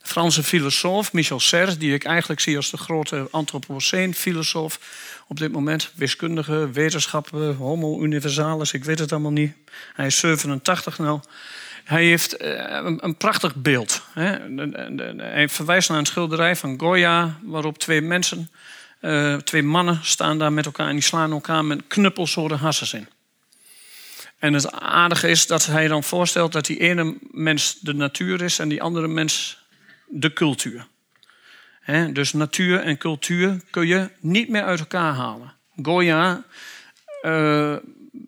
Franse filosoof Michel Serres, die ik eigenlijk zie als de grote antropoceen-filosoof op dit moment, wiskundige, wetenschapper, homo universalis, ik weet het allemaal niet. Hij is 87 nou. Hij heeft eh, een, prachtig beeld. Hij verwijst naar een schilderij van Goya, waarop twee mensen, uh, twee mannen staan daar met elkaar en die slaan elkaar met knuppels hassers in. En het aardige is dat hij dan voorstelt dat die ene mens de natuur is en die andere mens de cultuur. dus natuur en cultuur kun je niet meer uit elkaar halen. Goya uh,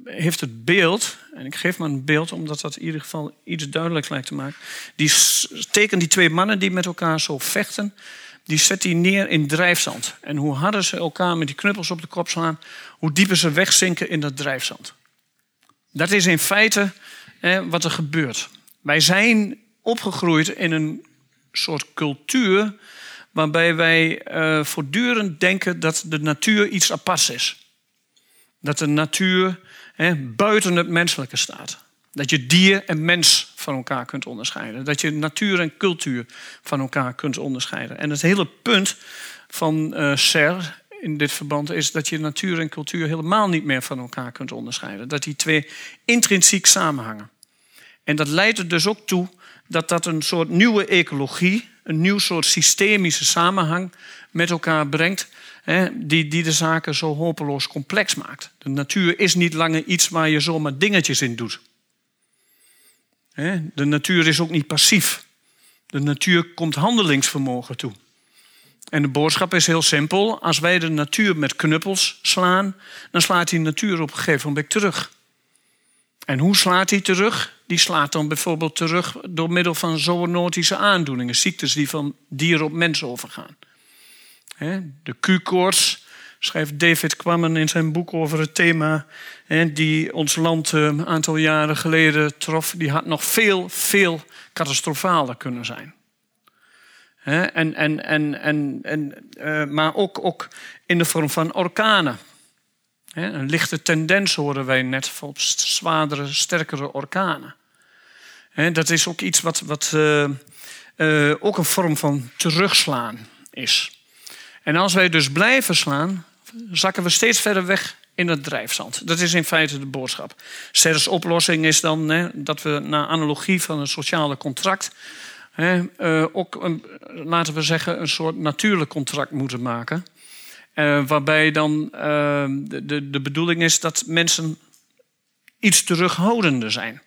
heeft het beeld, en ik geef maar een beeld omdat dat in ieder geval iets duidelijk lijkt te maken. Die tekent die twee mannen die met elkaar zo vechten, die zet hij neer in drijfzand. En hoe harder ze elkaar met die knuppels op de kop slaan, hoe dieper ze wegzinken in dat drijfzand. Dat is in feite wat er gebeurt. Wij zijn opgegroeid in een soort cultuur waarbij wij uh, voortdurend denken dat de natuur iets aparts is. Dat de natuur buiten het menselijke staat. Dat je dier en mens van elkaar kunt onderscheiden. Dat je natuur en cultuur van elkaar kunt onderscheiden. En het hele punt van uh, Ser in dit verband is dat je natuur en cultuur helemaal niet meer van elkaar kunt onderscheiden. Dat die twee intrinsiek samenhangen. En dat leidt er dus ook toe dat dat een soort nieuwe ecologie, een nieuw soort systemische samenhang met elkaar brengt, hè, die, die de zaken zo hopeloos complex maakt. De natuur is niet langer iets waar je zomaar dingetjes in doet. De natuur is ook niet passief. De natuur komt handelingsvermogen toe. En de boodschap is heel simpel. Als wij de natuur met knuppels slaan, dan slaat die natuur op een gegeven moment terug. En hoe slaat hij terug? Die slaat dan bijvoorbeeld terug door middel van zoonotische aandoeningen, ziektes die van dier op mens overgaan. De Q-koorts schrijft David Quammen in zijn boek over het thema, die ons land eh, een aantal jaren geleden trof, die had nog veel, veel catastrofaler kunnen zijn. En, en, en, en, en, uh, maar ook, ook in de vorm van orkanen. Een lichte tendens horen wij net van zwaardere, sterkere orkanen. Dat is ook iets wat, wat uh, uh, ook een vorm van terugslaan is. En als wij dus blijven slaan, zakken we steeds verder weg in het drijfzand. Dat is in feite de boodschap. Serres oplossing is dan dat we naar analogie van een sociale contract uh, ook, laten we zeggen, een soort natuurlijk contract moeten maken. Uh, waarbij dan uh, de, de, de bedoeling is dat mensen iets terughoudender zijn.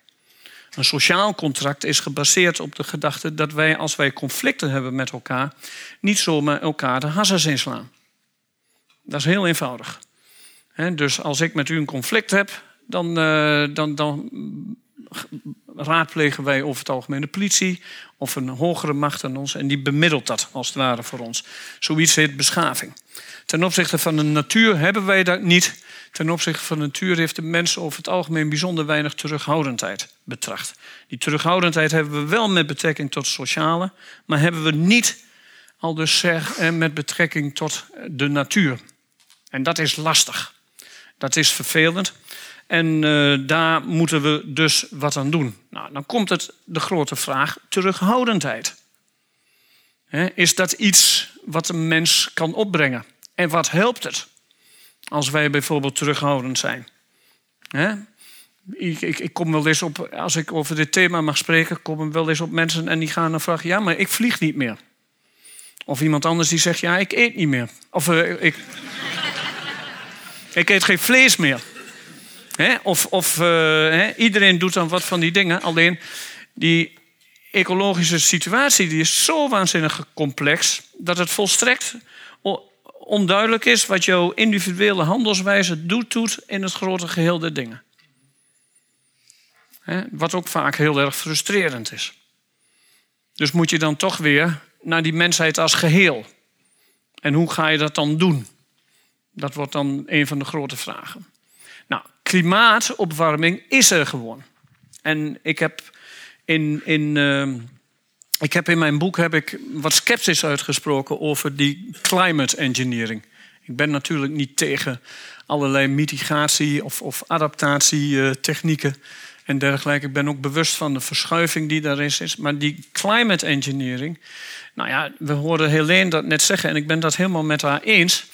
Een sociaal contract is gebaseerd op de gedachte dat wij, als wij conflicten hebben met elkaar, niet zomaar elkaar de hassers inslaan. Dat is heel eenvoudig. dus als ik met u een conflict heb, dan, dan, dan raadplegen wij over het algemeen de politie of een hogere macht dan ons. En die bemiddelt dat als het ware voor ons. Zoiets heet beschaving. Ten opzichte van de natuur hebben wij dat niet. Ten opzichte van de natuur heeft de mens over het algemeen bijzonder weinig terughoudendheid betracht. Die terughoudendheid hebben we wel met betrekking tot sociale, maar hebben we niet al dus zeg, eh, met betrekking tot de natuur. En dat is lastig. Dat is vervelend. En uh, daar moeten we dus wat aan doen. Nou, dan komt het de grote vraag: terughoudendheid. He, is dat iets wat een mens kan opbrengen? En wat helpt het als wij bijvoorbeeld terughoudend zijn? Ik, ik, ik, kom wel eens op, als ik over dit thema mag spreken, kom ik wel eens op mensen en die gaan dan vragen: ja, maar ik vlieg niet meer. Of iemand anders die zegt: ja, ik eet niet meer. Of uh, ik, [LAUGHS] ik eet geen vlees meer. Of, of uh, iedereen doet dan wat van die dingen. Alleen die ecologische situatie die is zo waanzinnig complex dat het volstrekt onduidelijk is wat jouw individuele handelswijze doet, doet in het grote geheel der dingen. Wat ook vaak heel erg frustrerend is. Dus moet je dan toch weer naar die mensheid als geheel. En hoe ga je dat dan doen? Dat wordt dan een van de grote vragen. Klimaatopwarming is er gewoon. En ik heb in, in, uh, ik heb in mijn boek heb ik wat sceptisch uitgesproken over die climate engineering. Ik ben natuurlijk niet tegen allerlei mitigatie- of, of adaptatietechnieken en dergelijke. Ik ben ook bewust van de verschuiving die daarin is. Maar die climate engineering, nou ja, we hoorden Helene dat net zeggen en ik ben dat helemaal met haar eens.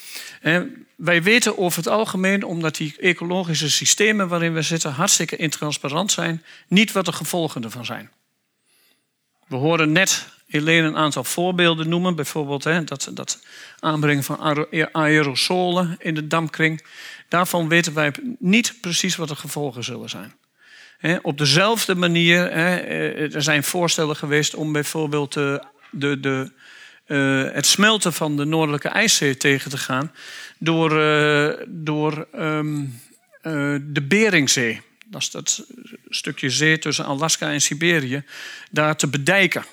Wij weten over het algemeen, omdat die ecologische systemen waarin we zitten hartstikke intransparant zijn, niet wat de gevolgen ervan zijn. We horen net Helene een aantal voorbeelden noemen. Bijvoorbeeld hè, dat, dat aanbrengen van aerosolen in de dampkring. Daarvan weten wij niet precies wat de gevolgen zullen zijn. op dezelfde manier, eh, er zijn voorstellen geweest om bijvoorbeeld de, de, de uh, het smelten van de Noordelijke IJszee tegen te gaan door, uh, door um, uh, de Beringzee. Dat is dat stukje zee tussen Alaska en Siberië, daar te bedijken.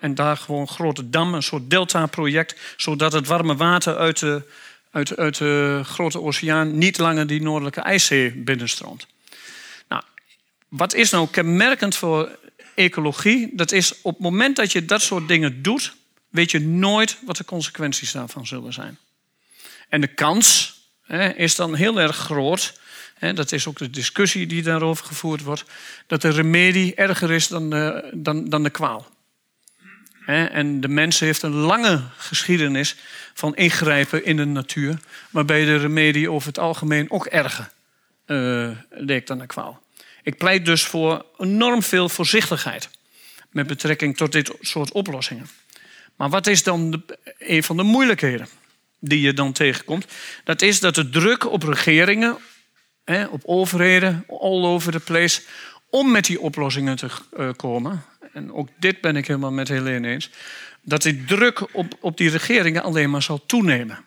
En daar gewoon grote dam, een soort delta-project, zodat het warme water uit de, uit, uit de grote oceaan niet langer die Noordelijke IJszee binnenstroomt. Nou, wat is nou kenmerkend voor ecologie, dat is op het moment dat je dat soort dingen doet, weet je nooit wat de consequenties daarvan zullen zijn. En de kans hè, is dan heel erg groot, hè, dat is ook de discussie die daarover gevoerd wordt, dat de remedie erger is dan de, dan, dan de kwaal. En de mens heeft een lange geschiedenis van ingrijpen in de natuur, waarbij de remedie over het algemeen ook erger uh, leek dan de kwaal. Ik pleit dus voor enorm veel voorzichtigheid met betrekking tot dit soort oplossingen. Maar wat is dan een van de moeilijkheden die je dan tegenkomt? Dat is dat de druk op regeringen, op overheden, all over the place, om met die oplossingen te eh, komen, en ook dit ben ik helemaal met Helene eens, dat die druk op, op die regeringen alleen maar zal toenemen.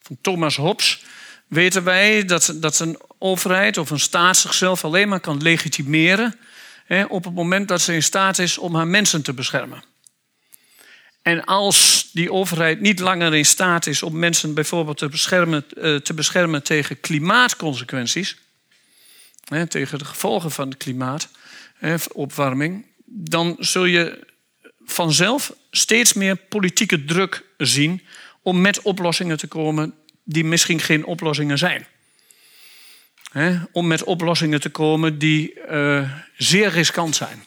Van Thomas Hobbes weten wij dat, dat een overheid of een staat zichzelf alleen maar kan legitimeren hè, op het moment dat ze in staat is om haar mensen te beschermen. En als die overheid niet langer in staat is om mensen bijvoorbeeld te beschermen, eh, te beschermen tegen klimaatconsequenties, hè, tegen de gevolgen van de klimaatopwarming, dan zul je vanzelf steeds meer politieke druk zien om met oplossingen te komen die misschien geen oplossingen zijn. om met oplossingen te komen die uh, zeer riskant zijn.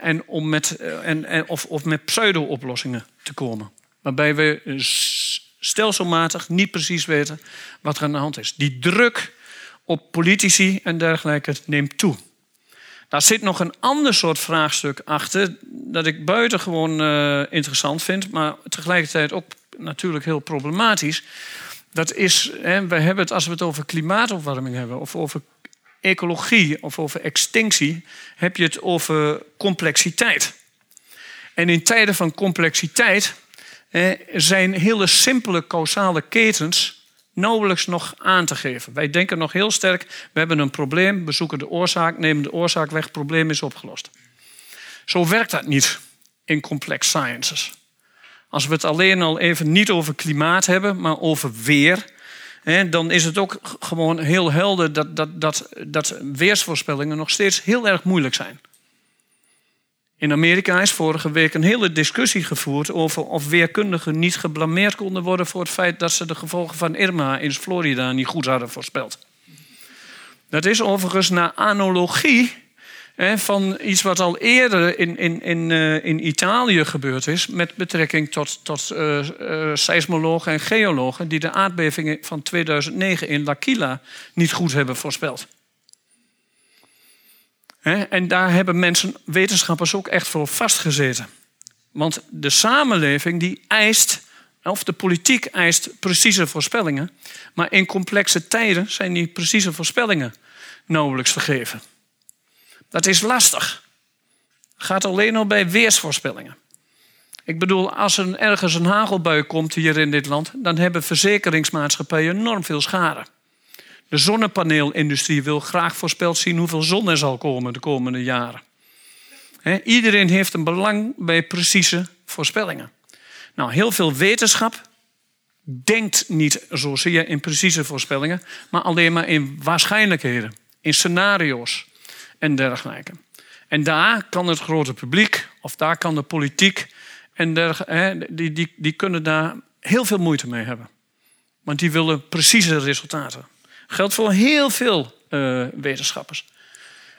en om met, uh, en, en, of, of met pseudo-oplossingen te komen. Waarbij we stelselmatig niet precies weten wat er aan de hand is. Die druk op politici en dergelijke neemt toe. Daar zit nog een ander soort vraagstuk achter, dat ik buitengewoon uh, interessant vind, maar tegelijkertijd ook natuurlijk heel problematisch. Dat is, hè, we hebben het, als we het over klimaatopwarming hebben, of over ecologie, of over extinctie, heb je het over complexiteit. En in tijden van complexiteit zijn hele simpele causale ketens nauwelijks nog aan te geven. Wij denken nog heel sterk, we hebben een probleem, we zoeken de oorzaak, nemen de oorzaak weg, het probleem is opgelost. Zo werkt dat niet in complex sciences. Als we het alleen al even niet over klimaat hebben, maar over weer, hè, dan is het ook gewoon heel helder dat, dat, dat, dat weersvoorspellingen nog steeds heel erg moeilijk zijn. In Amerika is vorige week een hele discussie gevoerd over of weerkundigen niet geblameerd konden worden voor het feit dat ze de gevolgen van Irma in Florida niet goed hadden voorspeld. Dat is overigens naar analogie hè, van iets wat al eerder in, in, in, uh, in Italië gebeurd is met betrekking tot, tot uh, uh, seismologen en geologen die de aardbevingen van 2009 in L'Aquila niet goed hebben voorspeld. En daar hebben mensen, wetenschappers ook echt voor vastgezeten. Want de samenleving die eist, of de politiek eist precieze voorspellingen. Maar in complexe tijden zijn die precieze voorspellingen nauwelijks vergeven. Dat is lastig. Gaat alleen al bij weersvoorspellingen. Ik bedoel, als er ergens een hagelbui komt hier in dit land, dan hebben verzekeringsmaatschappijen enorm veel schade. De zonnepaneelindustrie wil graag voorspeld zien hoeveel zon er zal komen de komende jaren. iedereen heeft een belang bij precieze voorspellingen. Nou, heel veel wetenschap denkt niet zozeer in precieze voorspellingen, maar alleen maar in waarschijnlijkheden, in scenario's en dergelijke. En daar kan het grote publiek, of daar kan de politiek, en dergelijke, die, die, die kunnen daar heel veel moeite mee hebben. Want die willen precieze resultaten. Geldt voor heel veel uh, wetenschappers.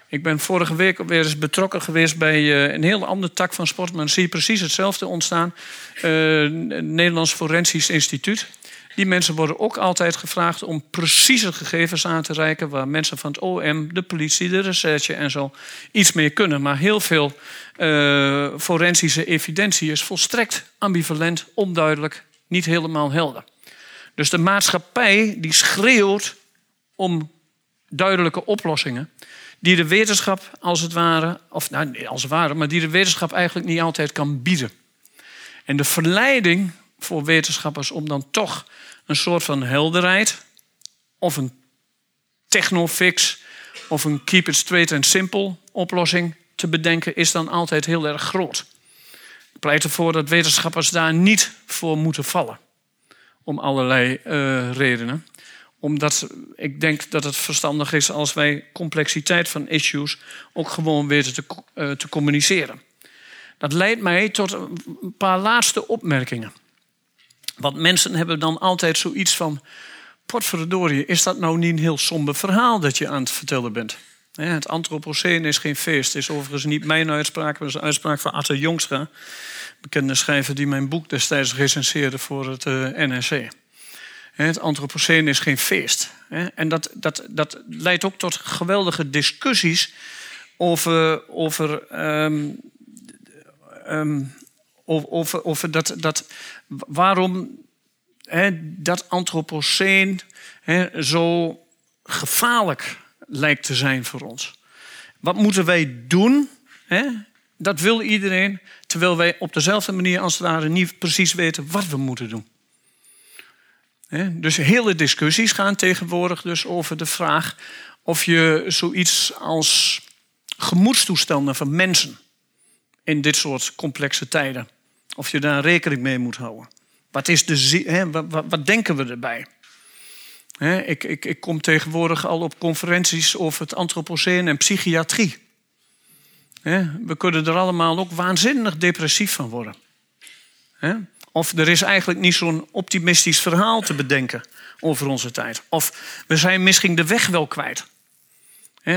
Ik ben vorige week weer eens betrokken geweest bij uh, een heel andere tak van sport. Maar dan zie je precies hetzelfde ontstaan. Het Nederlands Forensisch Instituut. Die mensen worden ook altijd gevraagd om precieze gegevens aan te reiken. Waar mensen van het OM, de politie, de recherche en zo iets mee kunnen. Maar heel veel uh, forensische evidentie is volstrekt ambivalent, onduidelijk, niet helemaal helder. Dus de maatschappij die schreeuwt om duidelijke oplossingen. Die de wetenschap als het ware, of nou, als het ware, maar die de wetenschap eigenlijk niet altijd kan bieden. En de verleiding voor wetenschappers om dan toch een soort van helderheid, of een technofix, of een keep it straight and simple oplossing te bedenken, is dan altijd heel erg groot. Ik pleit ervoor dat wetenschappers daar niet voor moeten vallen. Om allerlei uh, redenen omdat ik denk dat het verstandig is als wij complexiteit van issues ook gewoon weten te, uh, te communiceren. Dat leidt mij tot een paar laatste opmerkingen. Want mensen hebben dan altijd zoiets van: potverdorie, is dat nou niet een heel somber verhaal dat je aan het vertellen bent? Het antropoceen is geen feest. Is overigens niet mijn uitspraak, maar een uitspraak van Atte Jongstra, bekende schrijver die mijn boek destijds recenseerde voor het eh, NRC. Het antropoceen is geen feest. En dat, dat, dat leidt ook tot geweldige discussies over, over, um, um, over, over dat, dat, waarom he, dat antropoceen he, zo gevaarlijk lijkt te zijn voor ons. Wat moeten wij doen? He? Dat wil iedereen, terwijl wij op dezelfde manier als het ware niet precies weten wat we moeten doen. Dus hele discussies gaan tegenwoordig dus over de vraag of je zoiets als gemoedstoestanden van mensen in dit soort complexe tijden, of je daar rekening mee moet houden. Wat, is de, hè, wat, wat, denken we erbij? Hè, ik, ik, ik kom tegenwoordig al op conferenties over het antropoceen en psychiatrie. Hè, we kunnen er allemaal ook waanzinnig depressief van worden. Of er is eigenlijk niet zo'n optimistisch verhaal te bedenken over onze tijd. Of we zijn misschien de weg wel kwijt.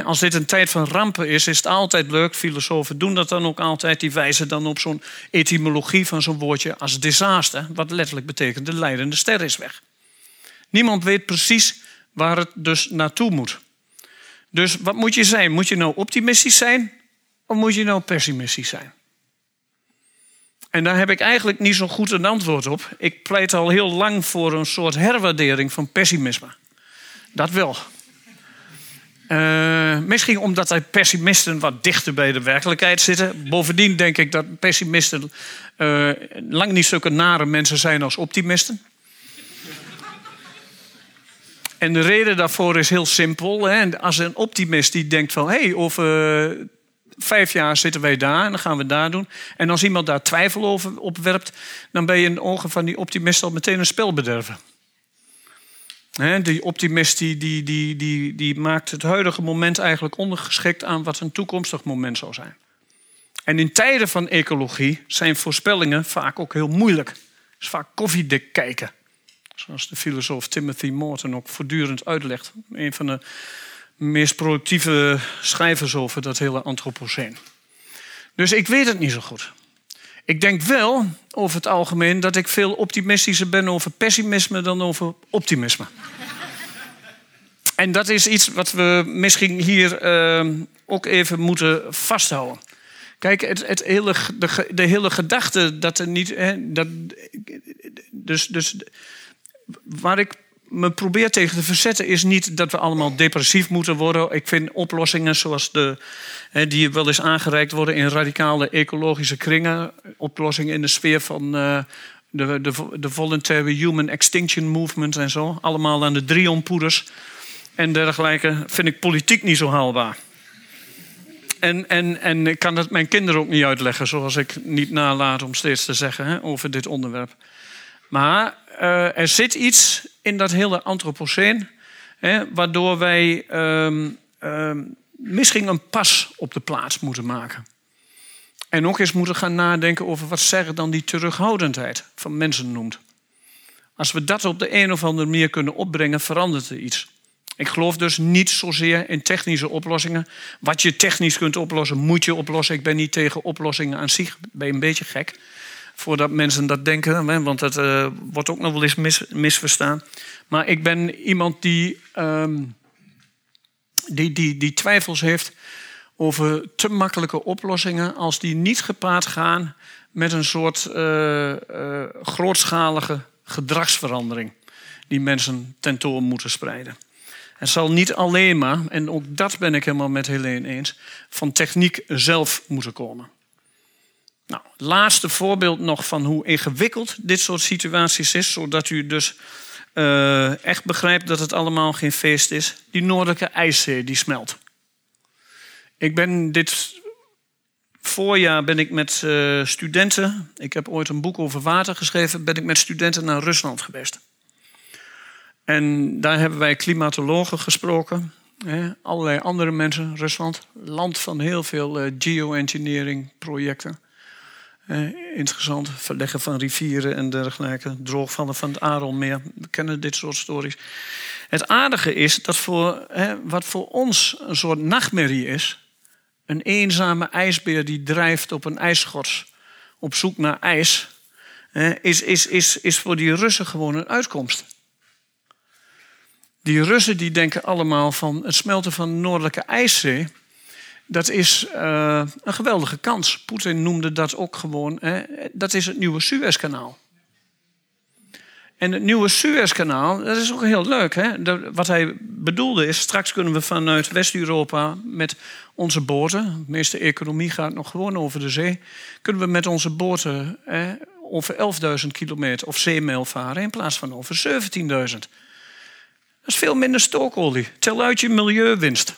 Als dit een tijd van rampen is, is het altijd leuk. Filosofen doen dat dan ook altijd. Die wijzen dan op zo'n etymologie van zo'n woordje als disaster. Wat letterlijk betekent de leidende ster is weg. Niemand weet precies waar het dus naartoe moet. Dus wat moet je zijn? Moet je nou optimistisch zijn? Of moet je nou pessimistisch zijn? En daar heb ik eigenlijk niet zo goed een antwoord op. Ik pleit al heel lang voor een soort herwaardering van pessimisme. Dat wel. Uh, misschien omdat de pessimisten wat dichter bij de werkelijkheid zitten. Bovendien denk ik dat pessimisten uh, lang niet zulke nare mensen zijn als optimisten. En de reden daarvoor is heel simpel. Hè. Als een optimist die denkt van... hé, hey, over vijf jaar zitten wij daar en dan gaan we daar doen. En als iemand daar twijfel over opwerpt... dan ben je in de ogen van die optimist al meteen een spelbederver. Die optimist die, die, die, die, maakt het huidige moment eigenlijk ondergeschikt aan wat een toekomstig moment zou zijn. En in tijden van ecologie zijn voorspellingen vaak ook heel moeilijk. Het is vaak koffiedik kijken. Zoals de filosoof Timothy Morton ook voortdurend uitlegt. Een van de meest productieve schrijvers over dat hele antropoceen. Dus ik weet het niet zo goed. Ik denk wel over het algemeen dat ik veel optimistischer ben over pessimisme dan over optimisme. en dat is iets wat we misschien hier uh, ook even moeten vasthouden. Kijk, het, het hele, de, de, hele gedachte dat er niet. Hè, dat, dus, dus waar ik me probeer tegen te verzetten is niet dat we allemaal depressief moeten worden. Ik vind oplossingen zoals de, die wel eens aangereikt worden in radicale ecologische kringen, oplossingen in de sfeer van uh, de, de, de Voluntary Human Extinction Movement en zo, allemaal aan de Drionpoeders en dergelijke, vind ik politiek niet zo haalbaar. En, en, en ik kan het mijn kinderen ook niet uitleggen, zoals ik niet nalaat om steeds te zeggen hè, over dit onderwerp. Maar uh, er zit iets in dat hele antropoceen, hè, waardoor wij um, um, misschien een pas op de plaats moeten maken. En ook eens moeten gaan nadenken over wat zeggen dan die terughoudendheid van mensen noemt. Als we dat op de een of andere manier kunnen opbrengen, verandert er iets. Ik geloof dus niet zozeer in technische oplossingen. Wat je technisch kunt oplossen, moet je oplossen. Ik ben niet tegen oplossingen aan zich. Ben je een beetje gek voordat mensen dat denken, want dat uh, wordt ook nog wel eens mis, misverstaan. Maar ik ben iemand die, um, die, die, die twijfels heeft over te makkelijke oplossingen als die niet gepaard gaan met een soort uh, uh, grootschalige gedragsverandering die mensen tentoon moeten spreiden. Het zal niet alleen maar, en ook dat ben ik helemaal met Helene eens, van techniek zelf moeten komen. Nou, laatste voorbeeld nog van hoe ingewikkeld dit soort situaties is, zodat u dus uh, echt begrijpt dat het allemaal geen feest is. Die noordelijke ijszee die smelt. Ik ben dit voorjaar ben ik met uh, studenten, ik heb ooit een boek over water geschreven, ben ik met studenten naar Rusland geweest. En daar hebben wij klimatologen gesproken, allerlei andere mensen. Rusland, land van heel veel uh, geoengineering projecten. Eh, interessant, verleggen van rivieren en dergelijke, droogvallen van het Arelmeer. We kennen dit soort stories. Het aardige is dat voor, wat voor ons een soort nachtmerrie is, een eenzame ijsbeer die drijft op een ijsschors op zoek naar ijs, is, is, is, is voor die Russen gewoon een uitkomst. Die Russen die denken allemaal van het smelten van de Noordelijke IJszee dat is uh, een geweldige kans. Poetin noemde dat ook gewoon, hè, dat is het nieuwe Suezkanaal. En het nieuwe Suezkanaal, dat is ook heel leuk. Hè? wat hij bedoelde is, straks kunnen we vanuit West-Europa met onze boten, de meeste economie gaat nog gewoon over de zee, kunnen we met onze boten hè, over 11.000 kilometer of zeemijl varen in plaats van over 17.000. Dat is veel minder stookolie. Tel uit je milieuwinst.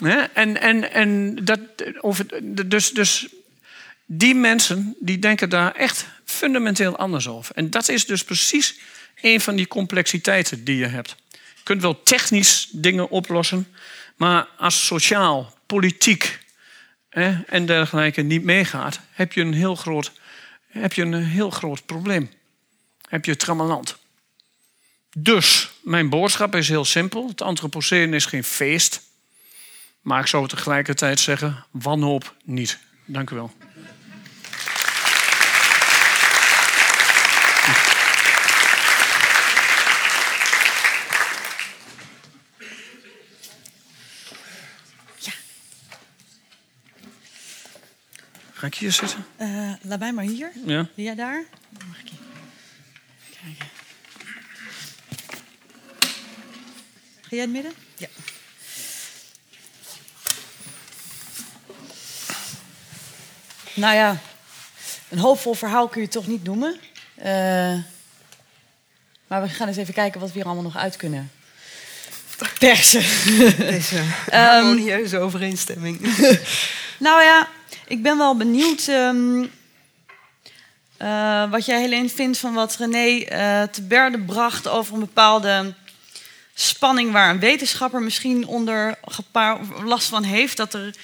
En, en, en dat, dus, dus die mensen die denken daar echt fundamenteel anders over. En dat is dus precies een van die complexiteiten die je hebt. Je kunt wel technisch dingen oplossen, maar als sociaal, politiek en dergelijke niet meegaat, heb je een heel groot, heb je een heel groot probleem. Heb je trammeland. Dus mijn boodschap is heel simpel: het antropoceen is geen feest. Maar ik zou tegelijkertijd zeggen, wanhoop niet. Dank u wel. Ja. Ga ik hier zitten? Uh, laat mij maar hier. Ja. Wil jij daar? mag ik hier. Kijken. Ga jij het midden? Ja. Nou ja, een hoopvol verhaal kun je het toch niet noemen. Uh, Maar we gaan eens even kijken wat we hier allemaal nog uit kunnen persen. Deze [LAUGHS] Ehm, harmonieuze overeenstemming. [LAUGHS] Nou ja, ik ben wel benieuwd ehm, eh, wat jij Helene vindt van wat René eh, te berde bracht over een bepaalde spanning waar een wetenschapper misschien onder last van heeft. Dat er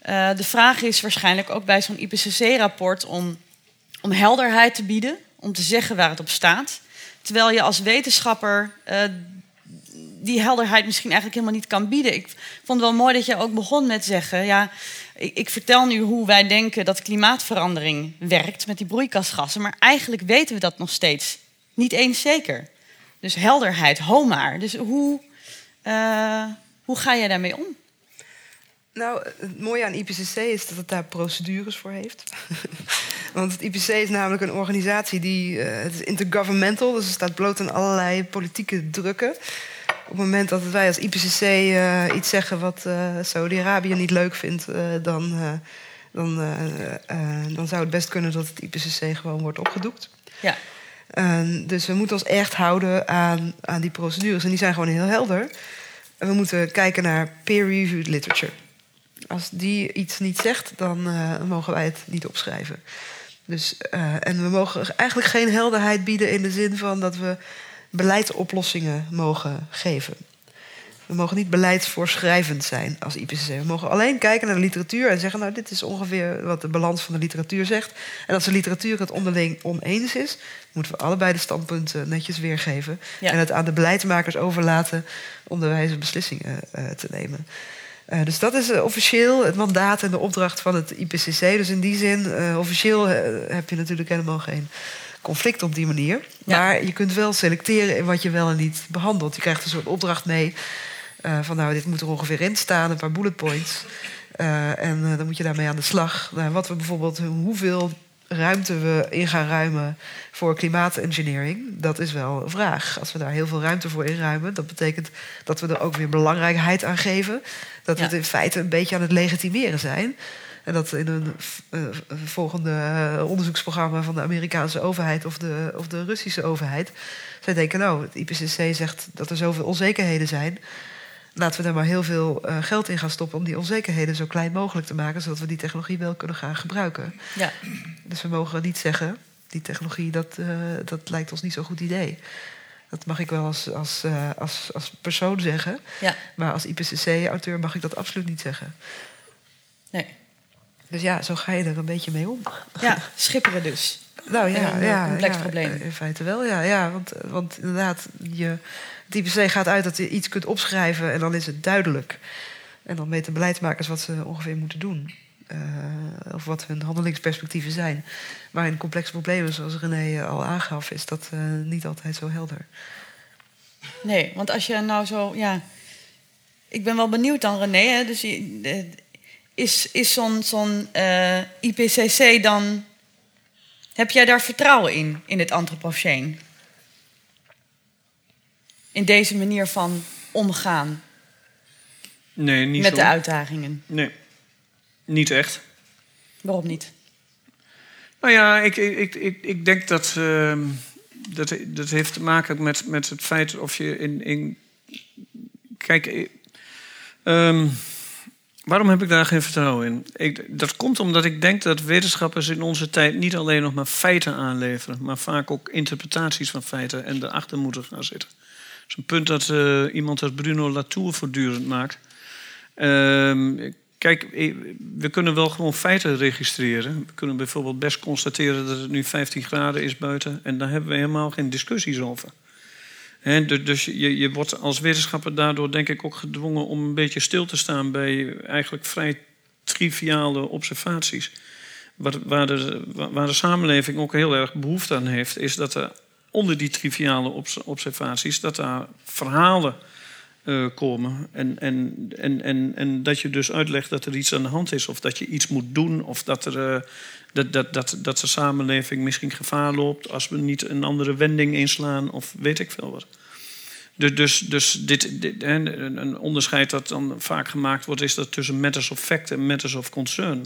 eh, de vraag is waarschijnlijk ook bij zo'n IPCC-rapport om, om helderheid te bieden, om te zeggen waar het op staat. Terwijl je als wetenschapper eh, die helderheid misschien eigenlijk helemaal niet kan bieden. Ik vond het wel mooi dat je ook begon met zeggen... ja, ik, ik vertel nu hoe wij denken dat klimaatverandering werkt... met die broeikasgassen, maar eigenlijk weten we dat nog steeds niet eens zeker. Dus helderheid, homaar. Dus hoe, eh, hoe ga jij daarmee om? Nou, het mooie aan IPCC is dat het daar procedures voor heeft. [LAUGHS] Want het IPCC is namelijk een organisatie die... eh, het is intergovernmental, dus het staat bloot aan allerlei politieke drukken. Op het moment dat wij als IPCC eh, iets zeggen wat eh, Saudi-Arabië niet leuk vindt... dan, dan, dan zou het best kunnen dat het IPCC gewoon wordt opgedoekt. Ja, Eh, dus we moeten ons echt houden aan, aan die procedures. En die zijn gewoon heel helder. En we moeten kijken naar peer-reviewed literature. Als die iets niet zegt, dan eh, mogen wij het niet opschrijven. Dus, eh, en we mogen eigenlijk geen helderheid bieden in de zin van dat we beleidsoplossingen mogen geven. We mogen niet beleidsvoorschrijvend zijn als IPCC. We mogen alleen kijken naar de literatuur en zeggen... nou, dit is ongeveer wat de balans van de literatuur zegt. En als de literatuur het onderling oneens is... moeten we allebei de standpunten netjes weergeven... Ja. en het aan de beleidsmakers overlaten om de wijze beslissingen eh, te nemen. Eh, dus dat is eh, officieel het mandaat en de opdracht van het IPCC. Dus in die zin, eh, officieel heb je natuurlijk helemaal geen conflict op die manier. Ja. Maar je kunt wel selecteren in wat je wel en niet behandelt. Je krijgt een soort opdracht mee van nou, dit moet er ongeveer in staan, een paar bullet points. En dan moet je daarmee aan de slag. Nou, wat we bijvoorbeeld, hoeveel ruimte we in gaan ruimen voor klimaatengineering, dat is wel een vraag. Als we daar heel veel ruimte voor inruimen, dat betekent dat we er ook weer belangrijkheid aan geven. Dat we het in feite een beetje aan het legitimeren zijn. En dat in een eh, volgende eh, onderzoeksprogramma van de Amerikaanse overheid of de, of de Russische overheid. Zij denken, nou, het IPCC zegt dat er zoveel onzekerheden zijn. Laten we daar maar heel veel eh, geld in gaan stoppen om die onzekerheden zo klein mogelijk te maken, zodat we die technologie wel kunnen gaan gebruiken. ja, Dus we mogen niet zeggen, die technologie, dat, eh, dat lijkt ons niet zo'n goed idee. Dat mag ik wel als, als, eh, als, als persoon zeggen. ja. Maar als IPCC-auteur mag ik dat absoluut niet zeggen. Nee. Dus ja, zo ga je er een beetje mee om. Ja, schipperen dus. Nou ja, Een, ja, complex ja, probleem. In feite wel, ja. ja want, want inderdaad, je, het IPCC gaat uit dat je iets kunt opschrijven... en dan is het duidelijk. En dan weten beleidsmakers wat ze ongeveer moeten doen. Eh, of wat hun handelingsperspectieven zijn. Maar in complexe problemen, zoals René al aangaf... is dat eh, niet altijd zo helder. Nee, want als je nou zo, ja. Ik ben wel benieuwd dan, René. Hè? Dus eh, is, is zo'n zo'n IPCC dan. Heb jij daar vertrouwen in, in het antropoceen? In deze manier van omgaan Nee, niet met zo. de uitdagingen. Nee, niet echt. Waarom niet? Nou ja, ik, ik, ik, ik, ik denk dat, ehm, dat dat heeft te maken met, met het feit of je in. in kijk, eh, ehm, waarom heb ik daar geen vertrouwen in? Ik, dat komt omdat ik denk dat wetenschappers in onze tijd niet alleen nog maar feiten aanleveren, maar vaak ook interpretaties van feiten en erachter moeten gaan zitten. Dat is een punt dat eh, iemand als Bruno Latour voortdurend maakt. Ehm, kijk, we kunnen wel gewoon feiten registreren. We kunnen bijvoorbeeld best constateren dat het nu 15 graden is buiten. En daar hebben we helemaal geen discussies over. Hè, du- dus je, je wordt als wetenschapper daardoor denk ik ook gedwongen om een beetje stil te staan bij eigenlijk vrij triviale observaties. Waar, de, waar de samenleving ook heel erg behoefte aan heeft, is dat er onder die triviale obs- observaties, dat daar verhalen eh, komen. En, en, en, en, en dat je dus uitlegt dat er iets aan de hand is, of dat je iets moet doen, of dat, er, eh, dat, dat, dat, dat de samenleving misschien gevaar loopt als we niet een andere wending inslaan, of weet ik veel wat. Dus, dus, dus dit, een onderscheid dat dan vaak gemaakt wordt, is dat tussen matters of fact en matters of concern.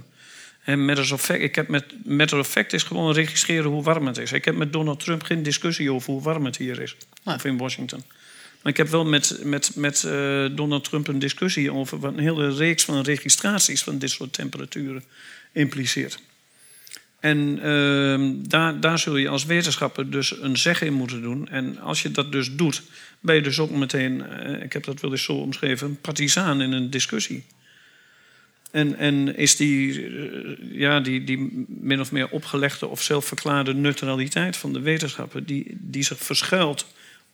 En matters of fact, ik heb met matter of fact is gewoon registreren hoe warm het is. Ik heb met Donald Trump geen discussie over hoe warm het hier is. Of in Washington. Maar ik heb wel met, met, met eh, Donald Trump een discussie over wat een hele reeks van registraties van dit soort temperaturen impliceert. En ehm, daar, daar zul je als wetenschapper dus een zeg in moeten doen. En als je dat dus doet, ben je dus ook meteen, eh, ik heb dat wel eens zo omschreven, een partisaan in een discussie. En, en is die, eh, ja, die, die min of meer opgelegde of zelfverklaarde neutraliteit van de wetenschapper, die, die zich verschuilt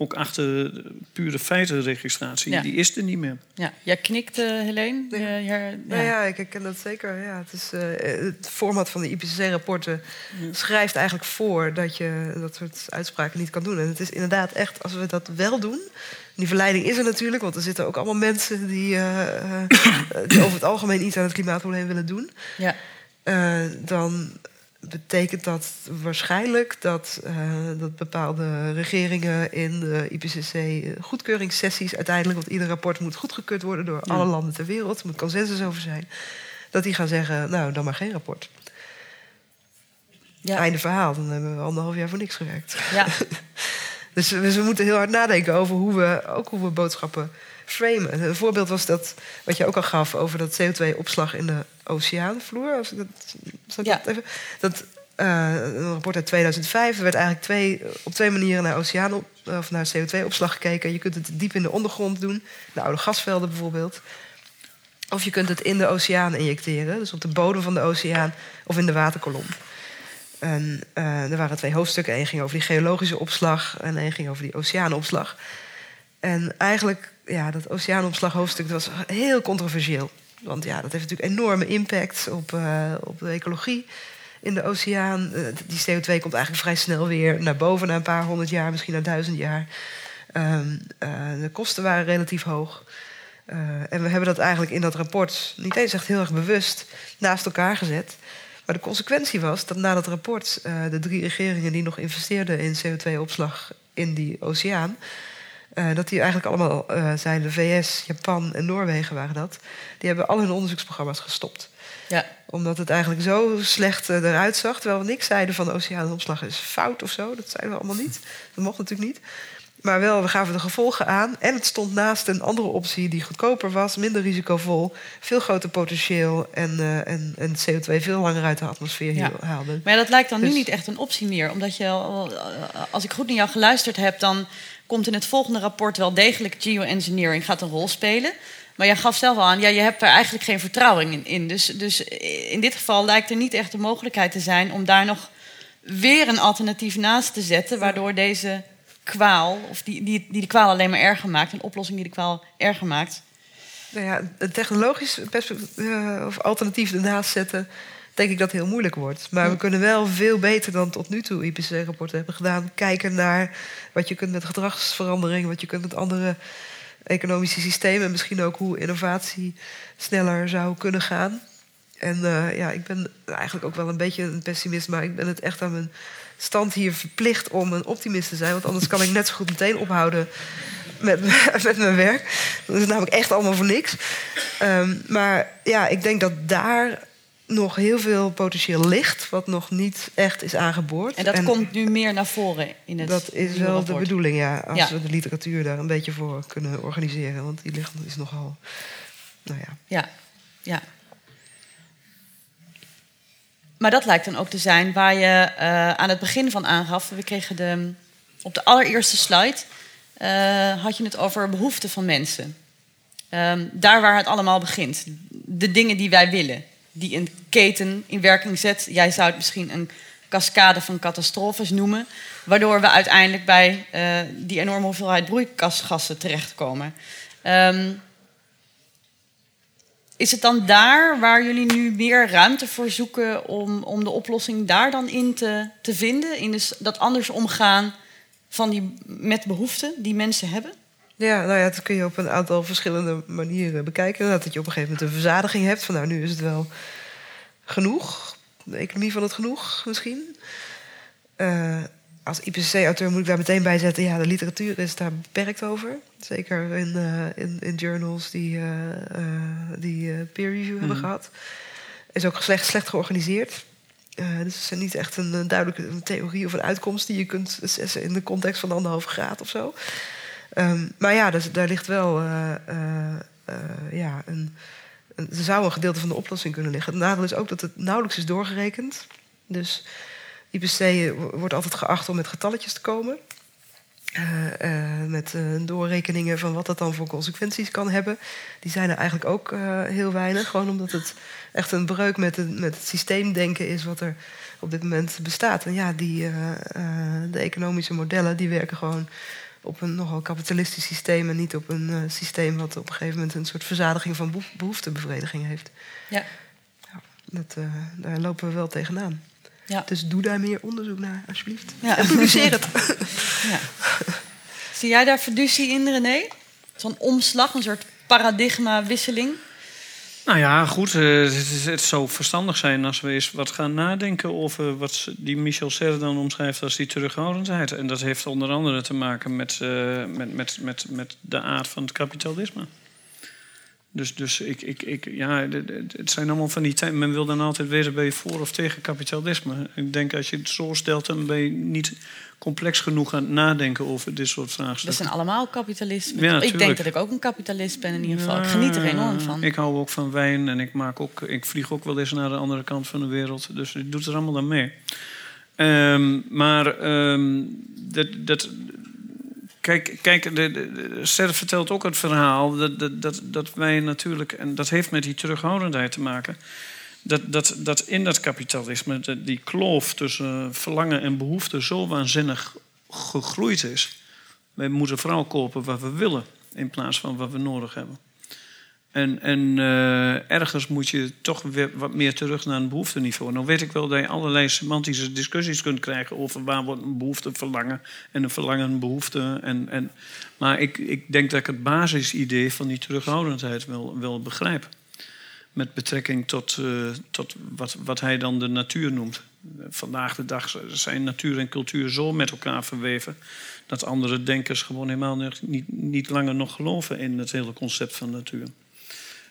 ook achter de pure feitenregistratie, Ja. die is er niet meer. Ja, jij knikt, eh Helene. Ja. Je- je- ja. Nou ja, ik herken dat zeker. Ja, het, is, eh, het format van de IPCC-rapporten schrijft eigenlijk voor dat je dat soort uitspraken niet kan doen. En het is inderdaad echt, als we dat wel doen. Die verleiding is er natuurlijk, want er zitten ook allemaal mensen die, eh, eh, die over het algemeen iets aan het klimaatprobleem willen doen. Ja. Eh, dan betekent dat waarschijnlijk dat, eh, dat bepaalde regeringen in de IPCC eh, goedkeuringssessies uiteindelijk, want ieder rapport moet goedgekeurd worden door Ja. alle landen ter wereld, er moet consensus over zijn, dat die gaan zeggen, nou dan maar geen rapport. Ja. Einde verhaal, dan hebben we anderhalf jaar voor niks gewerkt. Ja. [LAUGHS] Dus we, we moeten heel hard nadenken over hoe we, ook hoe we boodschappen framen. Een voorbeeld was dat, wat je ook al gaf, over dat CO2-opslag in de oceaanvloer. Als ik dat, zal ik Ja. dat even? Dat, eh, een rapport uit 2005. Er werd eigenlijk twee, op twee manieren naar, oceaan op, of naar CO2-opslag gekeken. Je kunt het diep in de ondergrond doen, de oude gasvelden bijvoorbeeld. Of je kunt het in de oceaan injecteren, dus op de bodem van de oceaan of in de waterkolom. En eh, er waren twee hoofdstukken. Eén ging over die geologische opslag en één ging over die oceaanopslag. En eigenlijk, ja, dat oceaanopslag-hoofdstuk dat was heel controversieel. Want ja, dat heeft natuurlijk enorme impact op, eh, op de ecologie in de oceaan. Eh, die CO2 komt eigenlijk vrij snel weer naar boven na een paar honderd jaar, misschien na duizend jaar. Ehm, eh, de kosten waren relatief hoog. En we hebben dat eigenlijk in dat rapport niet eens echt heel erg bewust naast elkaar gezet. Maar de consequentie was dat na dat rapport de drie regeringen die nog investeerden in CO2-opslag in die oceaan, eh, dat die eigenlijk allemaal eh, zijn de VS, Japan en Noorwegen waren dat. Die hebben al hun onderzoeksprogramma's gestopt. Ja. Omdat het eigenlijk zo slecht eh, eruit zag. Terwijl we niks zeiden van oceaanopslag is fout of zo. Dat zeiden we allemaal niet. Dat mocht natuurlijk niet. Maar wel, we gaven de gevolgen aan. En het stond naast een andere optie die goedkoper was, minder risicovol, veel groter potentieel en, en, en CO2 veel langer uit de atmosfeer Ja. haalde. Maar ja, dat lijkt dan nu Dus- niet echt een optie meer. Omdat je, al- als ik goed naar jou geluisterd heb, dan komt in het volgende rapport wel degelijk geoengineering gaat een rol spelen. Maar jij gaf zelf al aan, ja, je hebt er eigenlijk geen vertrouwen in. in. Dus, dus in dit geval lijkt er niet echt de mogelijkheid te zijn om daar nog weer een alternatief naast te zetten, waardoor deze kwaal, of die, die, die de kwaal alleen maar erger maakt, een oplossing die de kwaal erger maakt. Nou ja, technologisch perspectief, eh, of alternatief ernaast zetten, denk ik dat heel moeilijk wordt. Maar we kunnen wel veel beter dan tot nu toe IPCC-rapporten hebben gedaan. Kijken naar wat je kunt met gedragsverandering, wat je kunt met andere economische systemen. En misschien ook hoe innovatie sneller zou kunnen gaan. En eh, ja, ik ben eigenlijk ook wel een beetje een pessimist, maar ik ben het echt aan mijn stand hier verplicht om een optimist te zijn. Want anders kan ik net zo goed meteen ophouden met, [LAUGHS] met mijn werk. Dat is namelijk echt allemaal voor niks. Ehm, maar ja, ik denk dat daar nog heel veel potentieel ligt, wat nog niet echt is aangeboord. En dat komt nu meer naar voren in het dat is wel de bedoeling, ja. Als Ja. we de literatuur daar een beetje voor kunnen organiseren. Want die ligt, is nogal. Nou ja. Ja, ja. Maar dat lijkt dan ook te zijn waar je eh, aan het begin van aangaf. We kregen de, op de allereerste slide eh, had je het over behoeften van mensen. Ehm, daar waar het allemaal begint. De dingen die wij willen. Die een keten in werking zet. Jij zou het misschien een cascade van catastrofes noemen. Waardoor we uiteindelijk bij eh, die enorme hoeveelheid broeikasgassen terechtkomen. Ehm, is het dan daar waar jullie nu meer ruimte voor zoeken om, om de oplossing daar dan in te, te vinden? In dus dat anders omgaan van die, met behoeften die mensen hebben? Ja, nou ja, dat kun je op een aantal verschillende manieren bekijken. Dat je op een gegeven moment een verzadiging hebt. Van nou, nu is het wel genoeg. De economie van het genoeg misschien. Eh, als IPCC-auteur moet ik daar meteen bij zetten... ja, de literatuur is daar beperkt over. Zeker in, eh, in, in journals die, eh, die peer review hebben gehad. Is ook slecht, slecht georganiseerd. dus het is niet echt een, duidelijke theorie of een uitkomst die je kunt zetten in de context van anderhalve graad of zo. Ehm, maar ja, dus, daar ligt wel ja, een, er zou een gedeelte van de oplossing kunnen liggen. Het nadeel is ook dat het nauwelijks is doorgerekend. Dus IPC wordt altijd geacht om met getalletjes te komen. Met doorrekeningen van wat dat dan voor consequenties kan hebben. Die zijn er eigenlijk ook heel weinig. Gewoon omdat het echt een breuk met, het, met het systeemdenken is wat er op dit moment bestaat. En ja, die, de economische modellen die werken gewoon op een nogal kapitalistisch systeem en niet op een systeem wat op een gegeven moment een soort verzadiging van behoeftebevrediging heeft. Ja. ja dat, daar lopen we wel tegenaan. Ja. Dus doe daar meer onderzoek naar, alsjeblieft. Ja. En publiceer het. Ja. Zie jij daar fiducie in, René? Zo'n omslag, een soort paradigmawisseling? Nou ja, goed. Eh, het, het, zou verstandig zijn als we eens wat gaan nadenken over wat die Michel Serre dan omschrijft als die terughoudendheid. En dat heeft onder andere te maken met, uh, met, met, met, met de aard van het kapitalisme. Dus, dus ik, ik, ik, ja, het zijn allemaal van die tijd. Men wil dan altijd weten: ben je voor of tegen kapitalisme? Ik denk als je het zo stelt, dan ben je niet complex genoeg aan het nadenken over dit soort vraagstukken. Dat zijn allemaal kapitalisten. Ja, ik denk dat ik ook een kapitalist ben in ieder geval. ik geniet er enorm van. Ik hou ook van wijn en ik, maak ook, ik vlieg ook wel eens naar de andere kant van de wereld. Dus ik doe er allemaal aan mee. Um, maar um, dat, dat, Kijk, kijk de, vertelt ook het verhaal dat, dat, dat, dat wij natuurlijk, en dat heeft met die terughoudendheid te maken, dat, dat, dat in dat kapitalisme die kloof tussen verlangen en behoefte zo waanzinnig gegroeid is. Wij moeten vooral kopen wat we willen in plaats van wat we nodig hebben. En, en uh, ergens moet je toch weer wat meer terug naar een behoefteniveau. Nou weet ik wel dat je allerlei semantische discussies kunt krijgen over waar wordt een behoefte verlangen en een verlangen een behoefte. En, en, maar ik, ik denk dat ik het basisidee van die terughoudendheid wel, wel begrijp. Met betrekking tot, uh, tot wat, wat hij dan de natuur noemt. Vandaag de dag zijn natuur en cultuur zo met elkaar verweven dat andere denkers gewoon helemaal niet, niet langer nog geloven in het hele concept van natuur.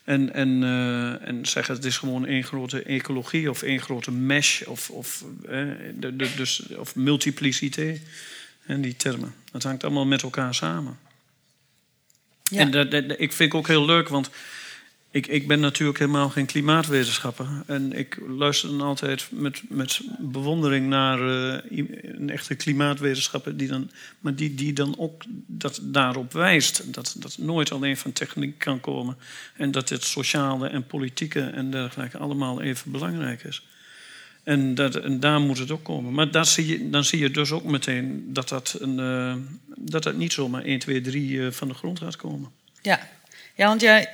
En, en, uh, en zeggen het is gewoon één grote ecologie of één grote mesh of, of, eh, de, de, dus, of multipliciteit. En die termen. Dat hangt allemaal met elkaar samen. Ja. En dat, dat, ik vind het ook heel leuk, want ik, ik ben natuurlijk helemaal geen klimaatwetenschapper. En ik luister dan altijd met, met bewondering naar uh, een echte klimaatwetenschapper... Die dan, maar die, die dan ook dat daarop wijst. Dat, dat nooit alleen van techniek kan komen. En dat het sociale en politieke en dergelijke allemaal even belangrijk is. En, dat, en daar moet het ook komen. Maar daar zie je, dan zie je dus ook meteen dat dat, een, uh, dat, dat niet zomaar 1, 2, 3 uh, van de grond gaat komen. Ja, ja, want jij,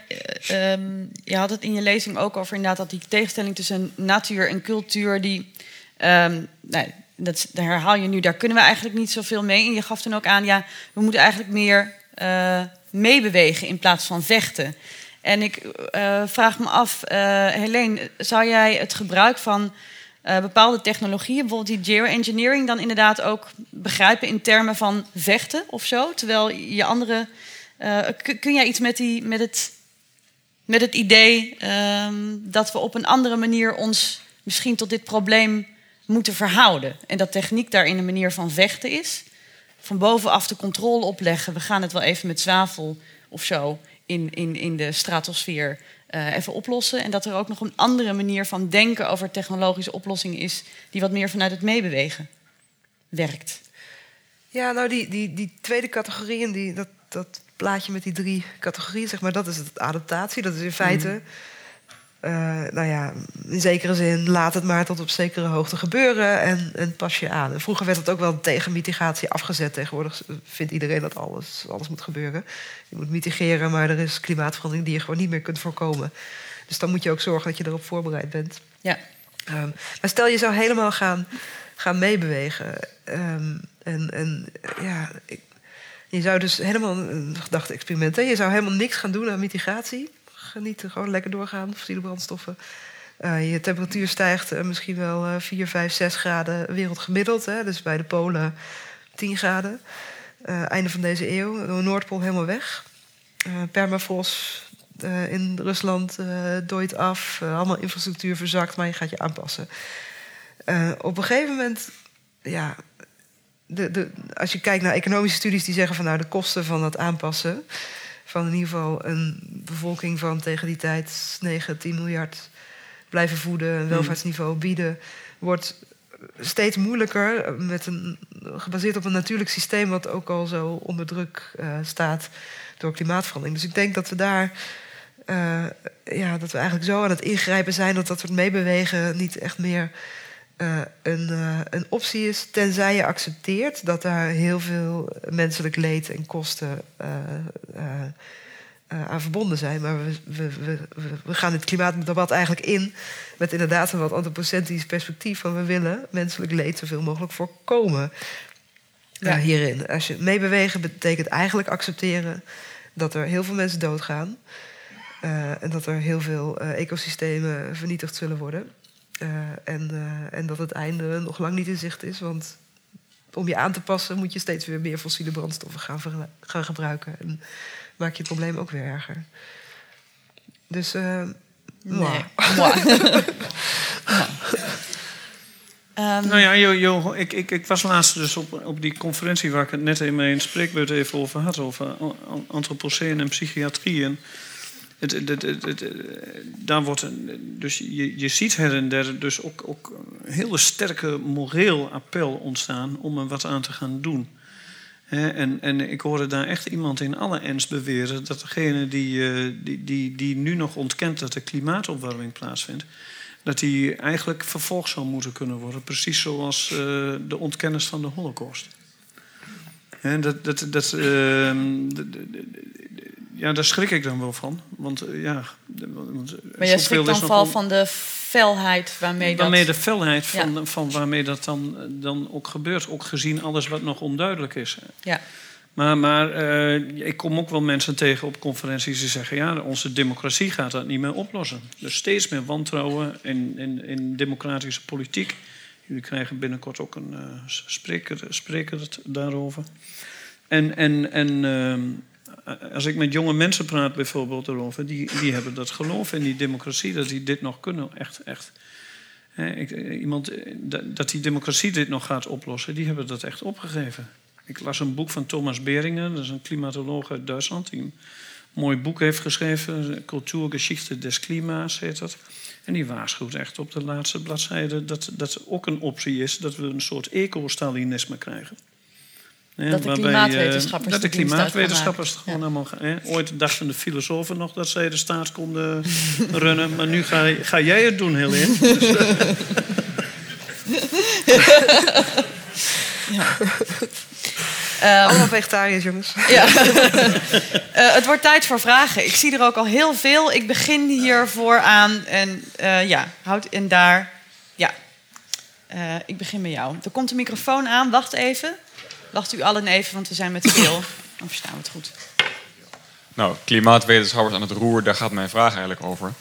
um, je had het in je lezing ook over inderdaad dat die tegenstelling tussen natuur en cultuur, die, um, nou, dat, herhaal je nu, daar kunnen we eigenlijk niet zoveel mee. En je gaf dan ook aan, ja, we moeten eigenlijk meer uh, meebewegen in plaats van vechten. En ik uh, vraag me af, uh, Helene, zou jij het gebruik van bepaalde technologieën, bijvoorbeeld die geoengineering, dan inderdaad ook begrijpen in termen van vechten of zo? Terwijl je andere uh, kun jij iets met, die, met, het, met het idee um, dat we op een andere manier ons misschien tot dit probleem moeten verhouden? En dat techniek daarin een manier van vechten is? Van bovenaf de controle opleggen, we gaan het wel even met zwavel of zo in, in, in de stratosfeer uh, even oplossen. En dat er ook nog een andere manier van denken over technologische oplossingen is, die wat meer vanuit het meebewegen werkt. Ja, nou, die, die, die tweede categorieën, die, dat, dat plaatje met die drie categorieën, zeg maar, dat is het adaptatie. Dat is in feite, mm. uh, nou ja, in zekere zin, laat het maar tot op zekere hoogte gebeuren en, en pas je aan. vroeger werd het ook wel tegen mitigatie afgezet. Tegenwoordig vindt iedereen dat alles, alles moet gebeuren. Je moet mitigeren, maar er is klimaatverandering die je gewoon niet meer kunt voorkomen. Dus dan moet je ook zorgen dat je erop voorbereid bent. Ja. Um, maar stel je zou helemaal gaan, gaan meebewegen. Um, en, en ja, ik, je zou dus helemaal een gedachte-experiment. Je zou helemaal niks gaan doen aan mitigatie. Genieten, gewoon lekker doorgaan, fossiele brandstoffen. Uh, je temperatuur stijgt uh, misschien wel uh, 4, 5, 6 graden wereldgemiddeld. Hè? Dus bij de Polen 10 graden. Einde van deze eeuw, de Noordpool helemaal weg. permafrost in Rusland dooit af. allemaal infrastructuur verzakt, maar je gaat je aanpassen. Op een gegeven moment, ja, de, de, als je kijkt naar economische studies die zeggen van nou de kosten van het aanpassen van in ieder geval een bevolking van tegen die tijd 9, 10 miljard blijven voeden, een hmm. welvaartsniveau bieden, wordt steeds moeilijker met een, gebaseerd op een natuurlijk systeem wat ook al zo onder druk uh, staat door klimaatverandering. Dus ik denk dat we daar uh, ja, dat we eigenlijk zo aan het ingrijpen zijn dat dat soort meebewegen niet echt meer uh, een, uh, een optie is, tenzij je accepteert dat daar heel veel menselijk leed en kosten aan verbonden zijn. Maar we, we, we, we gaan het klimaatdebat eigenlijk in met inderdaad een wat antropocentrisch perspectief van we willen menselijk leed zoveel mogelijk voorkomen. Ja. hierin. Als je meebewegen betekent eigenlijk accepteren dat er heel veel mensen doodgaan. Uh, en dat er heel veel uh, ecosystemen vernietigd zullen worden. Uh, en, en dat het einde nog lang niet in zicht is. Want om je aan te passen moet je steeds weer meer fossiele brandstoffen gaan, gaan gebruiken. En maak je het probleem ook weer erger. Dus. nee. [LAUGHS] Um, nou ja, jo, jo, ik, ik, ik was laatst dus op, op die conferentie waar ik het net in mijn spreekbeurt even over had, over antropocene en psychiatrie. En daar wordt, dus je, je ziet her en der dus ook, ook een hele sterke moreel appel ontstaan om er wat aan te gaan doen. en, en ik hoorde daar echt iemand in alle ernst beweren dat degene die, eh, die, die, die nu nog ontkent dat er klimaatopwarming plaatsvindt, dat die eigenlijk vervolgd zou moeten kunnen worden. Precies zoals uh, de ontkenners van de Holocaust. En dat, dat, dat, uh, ja, daar schrik ik dan wel van. Want uh, ja. Want, maar je schrikt dan vooral van de felheid waarmee, waarmee dat... de felheid van, van waarmee dat dan, dan ook gebeurt. Ook gezien alles wat nog onduidelijk is. Ja. Maar, maar uh, ik kom ook wel mensen tegen op conferenties die zeggen: ja, onze democratie gaat dat niet meer oplossen. Dus steeds meer wantrouwen in, in, in democratische politiek. Jullie krijgen binnenkort ook een uh, spreker, spreker daarover. En, en, en uh, als ik met jonge mensen praat bijvoorbeeld erover, die, die hebben dat geloof in die democratie, dat die dit nog kunnen. Echt, echt. ik, iemand, dat die democratie dit nog gaat oplossen, die hebben dat echt opgegeven. Ik las een boek van Thomas Beringer, dat is een klimatoloog uit Duitsland, die een mooi boek heeft geschreven, Cultuurgeschichte des Klimaats heet dat. En die waarschuwt echt op de laatste bladzijde dat dat ook een optie is dat we een soort eco-Stalinisme krijgen. Dat de klimaatwetenschappers, dat de klimaatwetenschappers het gewoon allemaal gaan. Ooit dachten de filosofen nog dat zij de staat konden [LAUGHS] runnen, maar nu ga, ga jij het doen, Helene. [LAUGHS] Dus, ja. Um, [LAUGHS] Allemaal vegetariërs, jongens. Ja. uh, het wordt tijd voor vragen. Ik zie er ook al heel veel. Ik begin hier vooraan. En uh, ja, houd in daar. Ja. Uh, ik begin met jou. Er komt een microfoon aan. Wacht even. Wacht u allen even, want we zijn met veel. [LAUGHS] Dan verstaan we het goed. Nou, klimaatwetenschappers aan het roer, daar gaat mijn vraag eigenlijk over.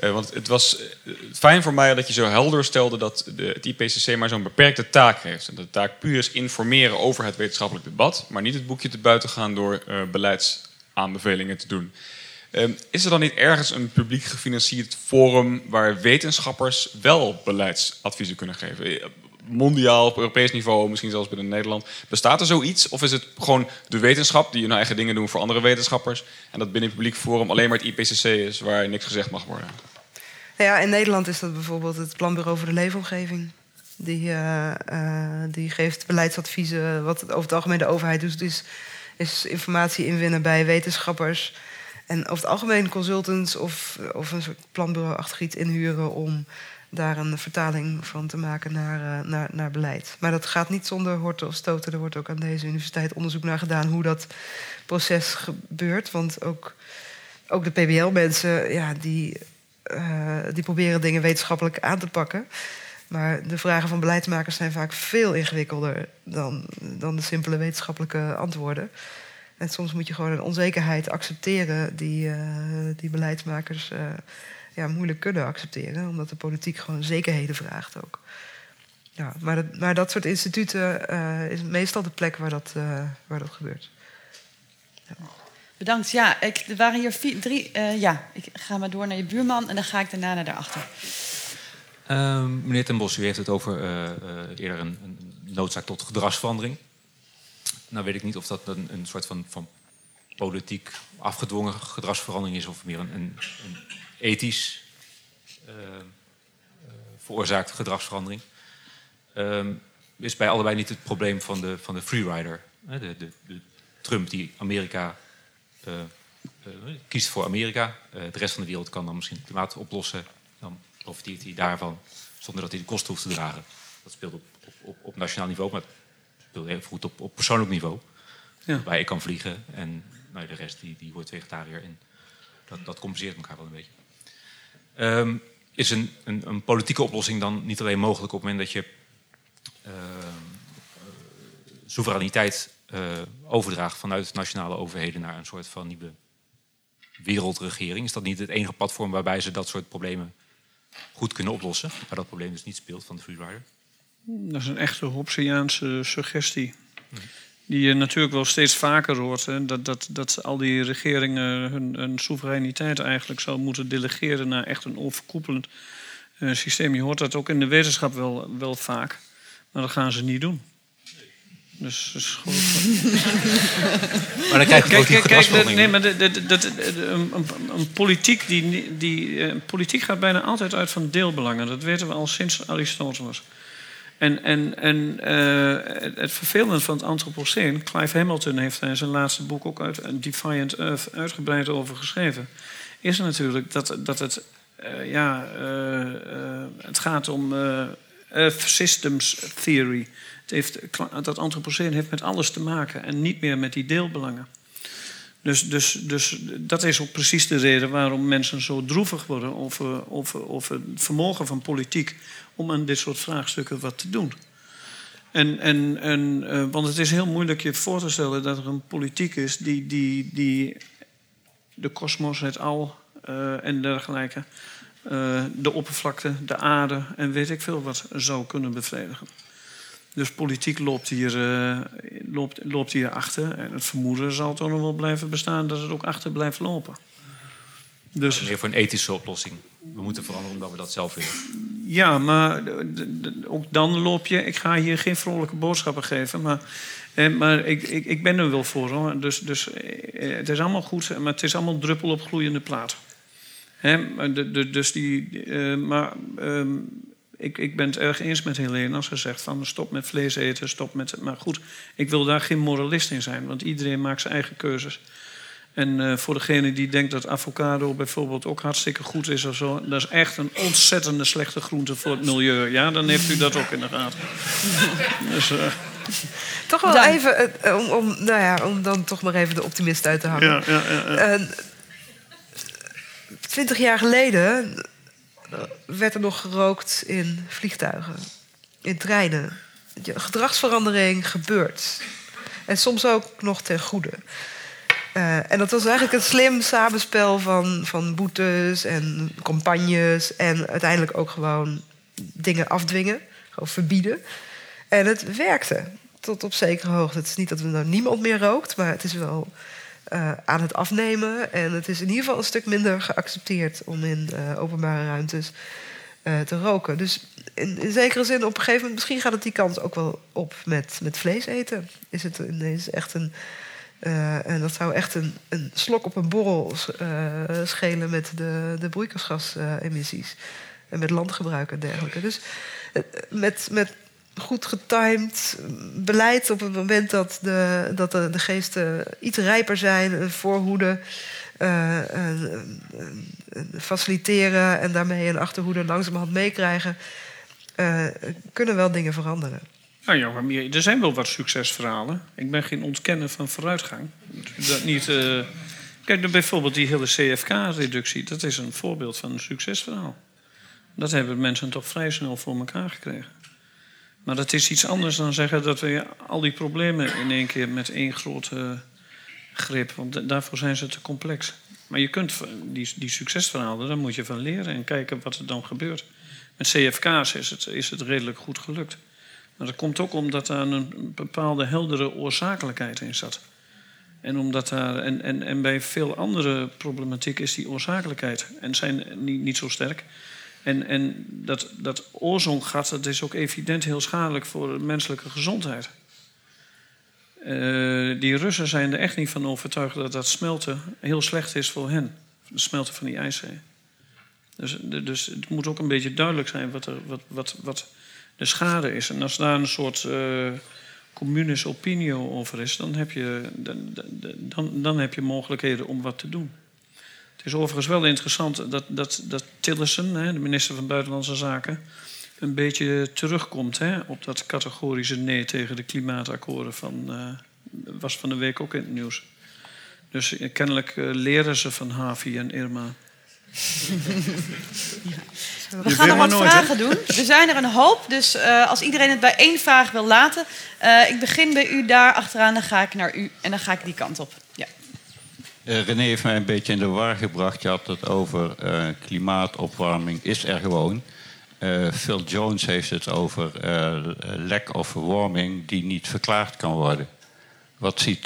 Uh, want het was uh, fijn voor mij dat je zo helder stelde dat de, het IPCC maar zo'n beperkte taak heeft. En dat de taak puur is informeren over het wetenschappelijk debat, maar niet het boekje te buiten gaan door uh, beleidsaanbevelingen te doen. Ehm, is er dan niet ergens een publiek gefinancierd forum waar wetenschappers wel beleidsadviezen kunnen geven? Mondiaal, op Europees niveau, misschien zelfs binnen Nederland. Bestaat er zoiets? Of is het gewoon de wetenschap die hun eigen dingen doen voor andere wetenschappers? En dat binnen het publiek forum alleen maar het IPCC is waar niks gezegd mag worden? Ja, in Nederland is dat bijvoorbeeld het Planbureau voor de Leefomgeving. Die, uh, uh, die geeft beleidsadviezen. Wat over het algemeen de overheid doet, is, is informatie inwinnen bij wetenschappers. En over het algemeen consultants of, of een soort planbureau-achtig iets inhuren om daar een vertaling van te maken naar, uh, naar, naar beleid. Maar dat gaat niet zonder horten of stoten. Er wordt ook aan deze universiteit onderzoek naar gedaan hoe dat proces gebeurt. Want ook, ook de PBL-mensen, ja, die, uh, die proberen dingen wetenschappelijk aan te pakken. Maar de vragen van beleidsmakers zijn vaak veel ingewikkelder dan, dan de simpele wetenschappelijke antwoorden. En soms moet je gewoon een onzekerheid accepteren die, uh, die beleidsmakers ja, moeilijk kunnen accepteren, omdat de politiek gewoon zekerheden vraagt ook. Ja, maar, dat, maar dat soort instituten uh, is meestal de plek waar dat, uh, waar dat gebeurt. Ja. Bedankt. Ja, ik, er waren hier vier, drie. Uh, ja, ik ga maar door naar je buurman en dan ga ik daarna naar daarachter. Ehm, meneer Ten Bos, u heeft het over eh, eh, eerder een, een, noodzaak tot gedragsverandering. Nou weet ik niet of dat een, een soort van, van politiek afgedwongen gedragsverandering is... of meer een, een, een ethisch uh, veroorzaakt gedragsverandering. Ehm, is bij allebei niet het probleem van de, van de freerider. De, de, de Trump die Amerika kiest voor Amerika. de rest van de wereld kan dan misschien het klimaat oplossen. Dan profiteert hij daarvan zonder dat hij de kosten hoeft te dragen. Dat speelt op, op, op nationaal niveau, maar het speelt even goed op, op persoonlijk niveau. Ja. Waar ik kan vliegen en nou, de rest die, die wordt vegetariër. En dat, dat compenseert elkaar wel een beetje. Ehm, is een, een, een, politieke oplossing dan niet alleen mogelijk op het moment dat je uh, soevereiniteit uh, overdraagt vanuit nationale overheden naar een soort van nieuwe wereldregering? Is dat niet het enige platform waarbij ze dat soort problemen goed kunnen oplossen. Maar dat probleem dus niet speelt van de freerider. Dat is een echte Hobbesiaanse suggestie. Die je natuurlijk wel steeds vaker hoort. Hè? Dat, dat, dat al die regeringen hun, hun soevereiniteit eigenlijk zou moeten delegeren naar echt een overkoepelend uh, systeem. Je hoort dat ook in de wetenschap wel, wel vaak. Maar dat gaan ze niet doen. Dus, dus gewoon... [LAUGHS] maar dan krijg je kijk, kijk, kijk, nee, maar de, de, de, een, een, politiek, die, die, uh, politiek gaat bijna altijd uit van deelbelangen. Dat weten we al sinds Aristoteles. En, en, en uh, het vervelende van het antropoceen... Clive Hamilton heeft daar in zijn laatste boek ook uit Defiant Earth uitgebreid over geschreven... is natuurlijk dat, dat het, uh, ja, het gaat om Earth Systems Theory heeft, dat antropoceen heeft met alles te maken en niet meer met die deelbelangen. Dus, dus, dus dat is ook precies de reden waarom mensen zo droevig worden over, over, over het vermogen van politiek om aan dit soort vraagstukken wat te doen. En, en, en, uh, want het is heel moeilijk je voor te stellen dat er een politiek is die, die, die de kosmos, het al uh, en dergelijke, uh, de oppervlakte, de aarde en weet ik veel wat zou kunnen bevredigen. Dus politiek loopt hier, uh, loopt, loopt hier achter. En het vermoeden zal toch nog wel blijven bestaan dat het ook achter blijft lopen. Dus, meer voor een ethische oplossing. We moeten veranderen omdat we dat zelf willen. Ja, maar ook dan loop je. Ik ga hier geen vrolijke boodschappen geven, maar, eh, maar ik, ik, ik ben er wel voor. Hoor. Dus, dus eh, het is allemaal goed, maar het is allemaal druppel op gloeiende plaat. Hè? Dus die, eh, maar ehm, ik, ik ben het erg eens met Helene als ze zegt van stop met vlees eten, stop met... Maar goed, ik wil daar geen moralist in zijn, want iedereen maakt zijn eigen keuzes. En uh, voor degene die denkt dat avocado bijvoorbeeld ook hartstikke goed is of zo... dat is echt een ontzettende slechte groente voor het milieu. Ja, dan heeft u dat ook in de gaten. dus, uh, toch wel even, uh, om, om, nou ja, om dan toch maar even de optimist uit te hangen. Ja, ja, ja, Twintig jaar geleden werd er nog gerookt in vliegtuigen, in treinen. Gedragsverandering gebeurt. En soms ook nog ten goede. Uh, en dat was eigenlijk een slim samenspel van, van boetes en campagnes. En uiteindelijk ook gewoon dingen afdwingen, gewoon verbieden. En het werkte tot op zekere hoogte. Het is niet dat er nou niemand meer rookt, maar het is wel uh, aan het afnemen. En het is in ieder geval een stuk minder geaccepteerd om in openbare ruimtes uh, te roken. Dus in, zekere zin, op een gegeven moment, misschien gaat het die kant ook wel op met, met vlees eten. Is het is echt een. en dat zou echt een, een slok op een borrel schelen met de, de broeikasgasemissies. en met landgebruik en dergelijke. Dus met, met goed getimed beleid op het moment dat de, dat de, de geesten iets rijper zijn, voorhoede, uh, faciliteren en daarmee een achterhoede langzamerhand meekrijgen, kunnen wel dingen veranderen. Nou ja, maar er zijn wel wat succesverhalen. Ik ben geen ontkenner van vooruitgang. Dat niet, kijk, bijvoorbeeld die hele CFK-reductie, dat is een voorbeeld van een succesverhaal. Dat hebben mensen toch vrij snel voor elkaar gekregen. Maar dat is iets anders dan zeggen dat we al die problemen in één keer met één grote grip. Want daarvoor zijn ze te complex. Maar je kunt die, die succesverhalen, daar moet je van leren en kijken wat er dan gebeurt. Met CFK's is het, is het redelijk goed gelukt. Maar dat komt ook omdat daar een bepaalde heldere oorzakelijkheid in zat. En, omdat daar, en, en, en bij veel andere problematiek is die oorzakelijkheid en zijn niet, niet zo sterk. En, en dat, dat ozongat dat is ook evident heel schadelijk voor de menselijke gezondheid. Uh, die Russen zijn er echt niet van overtuigd dat dat smelten heel slecht is voor hen. Het smelten van die ijszee. Dus, dus het moet ook een beetje duidelijk zijn wat, er, wat, wat, wat de schade is. En als daar een soort uh, communis opinio over is, dan heb, je, dan, dan, dan heb je mogelijkheden om wat te doen. Het is overigens wel interessant dat, dat, dat Tillerson, hè, de minister van Buitenlandse Zaken, een beetje terugkomt hè, op dat categorische nee tegen de klimaatakkoorden van. Uh, was van de week ook in het nieuws. Dus kennelijk uh, leren ze van Havi en Irma. [LAUGHS] We gaan nog wat vragen doen. Er zijn er een hoop, dus uh, als iedereen het bij één vraag wil laten. Ik begin bij u daar achteraan, dan ga ik naar u en dan ga ik die kant op. Ja. Uh, René heeft mij een beetje in de war gebracht. Je had het over klimaatopwarming is er gewoon. Phil Jones heeft het over lack of warming die niet verklaard kan worden. Wat ziet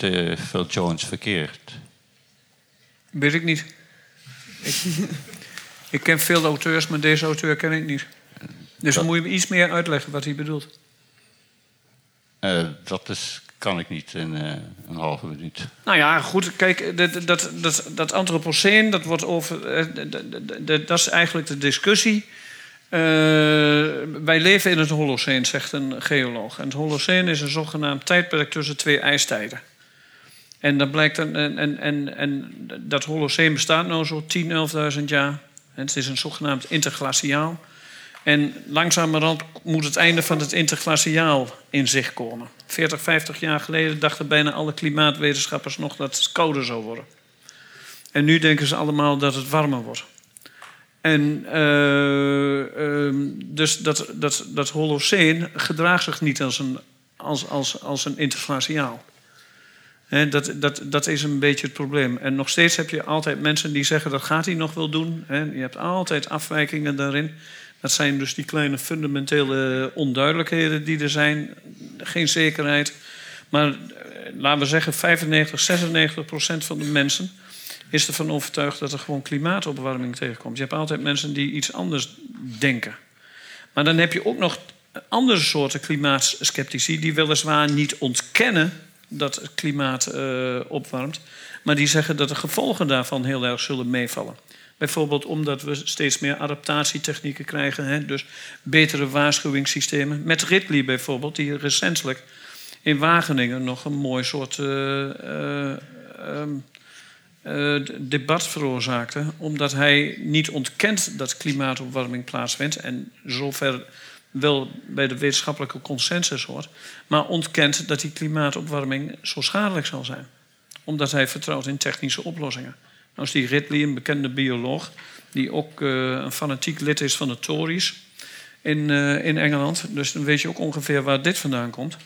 Phil Jones verkeerd? Weet ik niet. Ik, [LAUGHS] ik, ken veel auteurs, maar deze auteur ken ik niet. Dus dan moet je iets meer uitleggen wat hij bedoelt. Dat is, kan ik niet in uh, een halve minuut. Nou ja, goed. Kijk, dat, dat, dat, antropoceen, dat wordt over. Uh, dat, dat is eigenlijk de discussie. wij leven in het Holoceen, zegt een geoloog. En het Holoceen is een zogenaamd tijdperk tussen twee ijstijden. En, dat blijkt en, en, en, en dat Holoceen bestaat nu zo 10, 11.000 jaar. Het is een zogenaamd interglaciaal. En langzamerhand moet het einde van het interglaciaal in zicht komen. 40, 50 jaar geleden dachten bijna alle klimaatwetenschappers nog dat het kouder zou worden. En nu denken ze allemaal dat het warmer wordt. En uh, uh, dus dat, dat, dat Holoceen gedraagt zich niet als een, als, als, als een interglaciaal dat, dat, dat is een beetje het probleem. En nog steeds heb je altijd mensen die zeggen dat gaat hij nog wel doen. je hebt altijd afwijkingen daarin. Dat zijn dus die kleine fundamentele onduidelijkheden die er zijn. Geen zekerheid. Maar eh, laten we zeggen 95, 96 procent van de mensen is ervan overtuigd dat er gewoon klimaatopwarming tegenkomt. Je hebt altijd mensen die iets anders denken. Maar dan heb je ook nog andere soorten klimaatskeptici die weliswaar niet ontkennen dat het klimaat uh, opwarmt. Maar die zeggen dat de gevolgen daarvan heel erg zullen meevallen. Bijvoorbeeld omdat we steeds meer adaptatietechnieken krijgen. Hè? Dus betere waarschuwingssystemen. Met Ridley bijvoorbeeld, die recentelijk in Wageningen nog een mooi soort uh, uh, debat veroorzaakte. Omdat hij niet ontkent dat klimaatopwarming plaatsvindt. En zover wel bij de wetenschappelijke consensus hoort, maar ontkent dat die klimaatopwarming zo schadelijk zal zijn. Omdat hij vertrouwt in technische oplossingen. Nou die Ridley, een bekende bioloog, die ook uh, een fanatiek lid is van de Tories in, uh, in Engeland. Dus dan weet je ook ongeveer waar dit vandaan komt.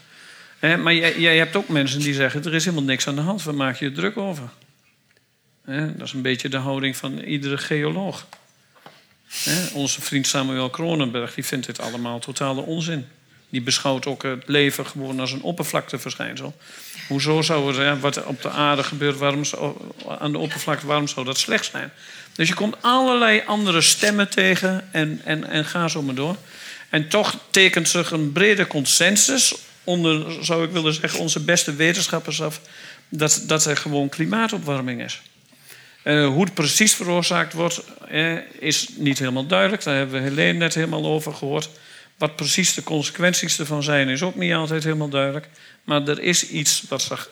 Eh, maar jij, hebt ook mensen die zeggen: er is helemaal niks aan de hand, waar maak je je druk over? dat is een beetje de houding van iedere geoloog onze vriend Samuel Kronenberg die vindt dit allemaal totale onzin. Die beschouwt ook het leven gewoon als een oppervlakteverschijnsel. Hoezo zou het, wat op de aarde gebeurt, waarom aan de oppervlakte, waarom zou dat slecht zijn? Dus je komt allerlei andere stemmen tegen en, en, en ga zo maar door. En toch tekent zich een brede consensus onder, zou ik willen zeggen, onze beste wetenschappers af, dat, dat er gewoon klimaatopwarming is. Uh, hoe het precies veroorzaakt wordt, eh, is niet helemaal duidelijk. Daar hebben we Helene net helemaal over gehoord. Wat precies de consequenties ervan zijn, is ook niet altijd helemaal duidelijk. Maar er is iets wat zich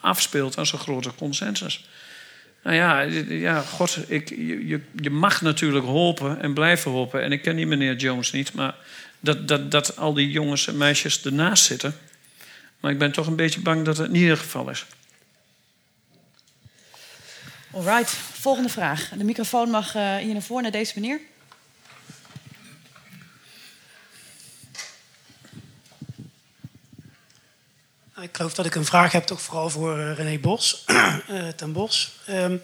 afspeelt als een grote consensus. Nou ja, ja God, ik, je, je mag natuurlijk hopen en blijven hopen. En ik ken die meneer Jones niet, maar dat, dat, dat al die jongens en meisjes ernaast zitten. Maar ik ben toch een beetje bang dat het niet het geval is. Alright, volgende vraag. De microfoon mag uh, hier naar voren, naar deze meneer. Ik geloof dat ik een vraag heb, toch vooral voor uh, René Bos, uh, [CLEARS THROAT] ten Bos. Um,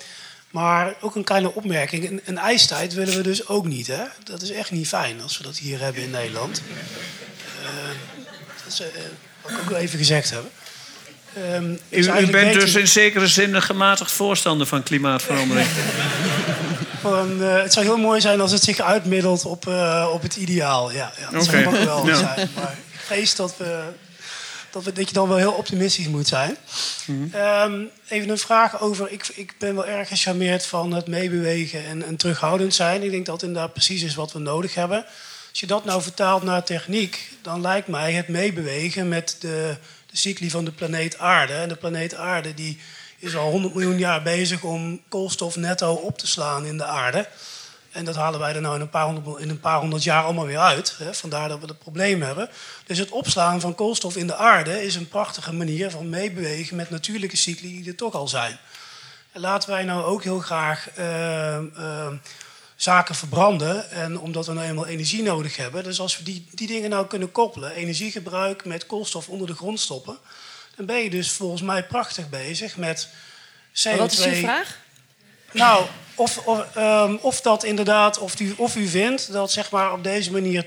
maar ook een kleine opmerking. Een, een, ijstijd willen we dus ook niet. Hè? Dat is echt niet fijn als we dat hier hebben in Nederland. dat is wat ik ook wel even gezegd hebben. Um, u, u, bent dus in zekere zin een gematigd voorstander van klimaatverandering. [LAUGHS] eh, het zou heel mooi zijn als het zich uitmiddelt op, eh, op het ideaal. Ja, ja dat zou wel Ja. zijn. Maar ik vrees dat, we, dat, je dan wel heel optimistisch moet zijn. Ehm, even een vraag over. Ik, ik ben wel erg gecharmeerd van het meebewegen en, en terughoudend zijn. Ik denk dat inderdaad precies is wat we nodig hebben. Als je dat nou vertaalt naar techniek, dan lijkt mij het meebewegen met de, de cycli van de planeet Aarde. En de planeet Aarde die is al 100 miljoen jaar bezig om koolstof netto op te slaan in de aarde. En dat halen wij er nou in een paar honderd, in een paar honderd jaar allemaal weer uit. Hè? Vandaar dat we het probleem hebben. Dus het opslaan van koolstof in de aarde is een prachtige manier van meebewegen met natuurlijke cycli die er toch al zijn. En laten wij nou ook heel graag eh, eh, zaken verbranden. En omdat we nou eenmaal energie nodig hebben. Dus als we die, die dingen nou kunnen koppelen, energiegebruik met koolstof onder de grond stoppen. Dan ben je dus volgens mij prachtig bezig met CO2. Wat is uw vraag? Nou, of, of, ehm, of dat inderdaad, of u, of u vindt dat zeg maar op deze manier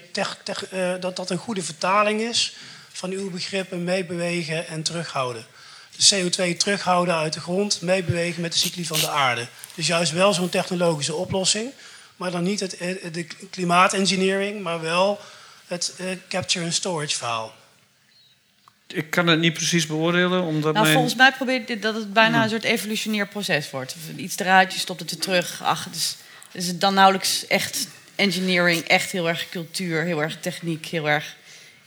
eh, dat dat een goede vertaling is van uw begrippen meebewegen en terughouden. De CO2 terughouden uit de grond, meebewegen met de cycli van de aarde. Dus juist wel zo'n technologische oplossing, maar dan niet het, eh, de klimaatengineering, maar wel het eh, capture and storage verhaal. Ik kan het niet precies beoordelen, omdat Nou, mijn... volgens mij probeert dit dat het bijna een soort evolutionair proces wordt. Iets eruit, je stopt het weer terug. Ach, dus is het dan nauwelijks echt engineering, echt heel erg cultuur, heel erg techniek, heel erg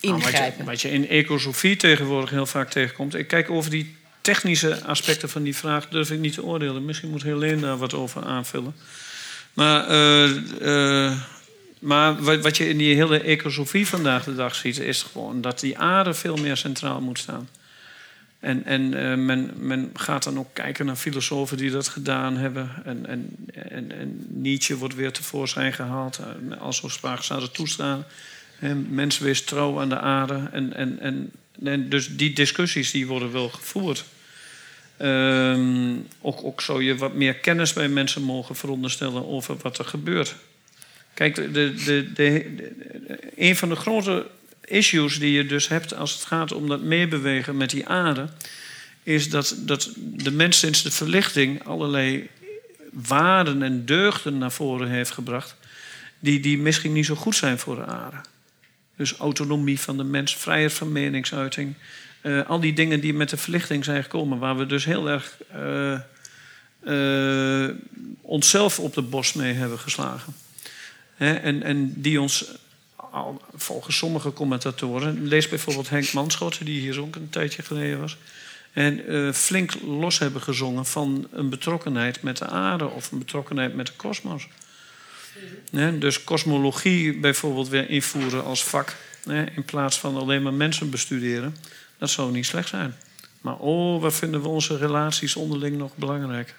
Nou, wat, je, ingrijpen. wat je in ecosofie tegenwoordig heel vaak tegenkomt. Ik kijk over die technische aspecten van die vraag durf ik niet te oordelen. Misschien moet Helene daar wat over aanvullen. Maar, eh, eh, maar wat, wat je in die hele ecosofie vandaag de dag ziet, is gewoon dat die aarde veel meer centraal moet staan. En, en eh, men, men gaat dan ook kijken naar filosofen die dat gedaan hebben. En, en, en, en Nietzsche wordt weer tevoorschijn gehaald. eh, Als we sprake zouden toestaan. Hè, Mens trouw aan de aarde. En, en, en, en dus die discussies die worden wel gevoerd. Ehm, ook, ook zou je wat meer kennis bij mensen mogen veronderstellen over wat er gebeurt. Kijk, de, de, de, een van de grote issues die je dus hebt als het gaat om dat meebewegen met die aarde, is dat, dat de mens sinds de verlichting allerlei waarden en deugden naar voren heeft gebracht, die, die misschien niet zo goed zijn voor de aarde. Dus autonomie van de mens, vrijheid van meningsuiting. eh, al die dingen die met de verlichting zijn gekomen, waar we dus heel erg eh, eh, onszelf op de borst mee hebben geslagen. En, en die ons, volgens sommige commentatoren, lees bijvoorbeeld Henk Manschot, die hier ook een tijdje geleden was, en eh, flink los hebben gezongen van een betrokkenheid met de aarde of een betrokkenheid met de kosmos. Dus kosmologie bijvoorbeeld weer invoeren als vak, in plaats van alleen maar mensen bestuderen, dat zou niet slecht zijn. Maar oh, wat vinden we onze relaties onderling nog belangrijk?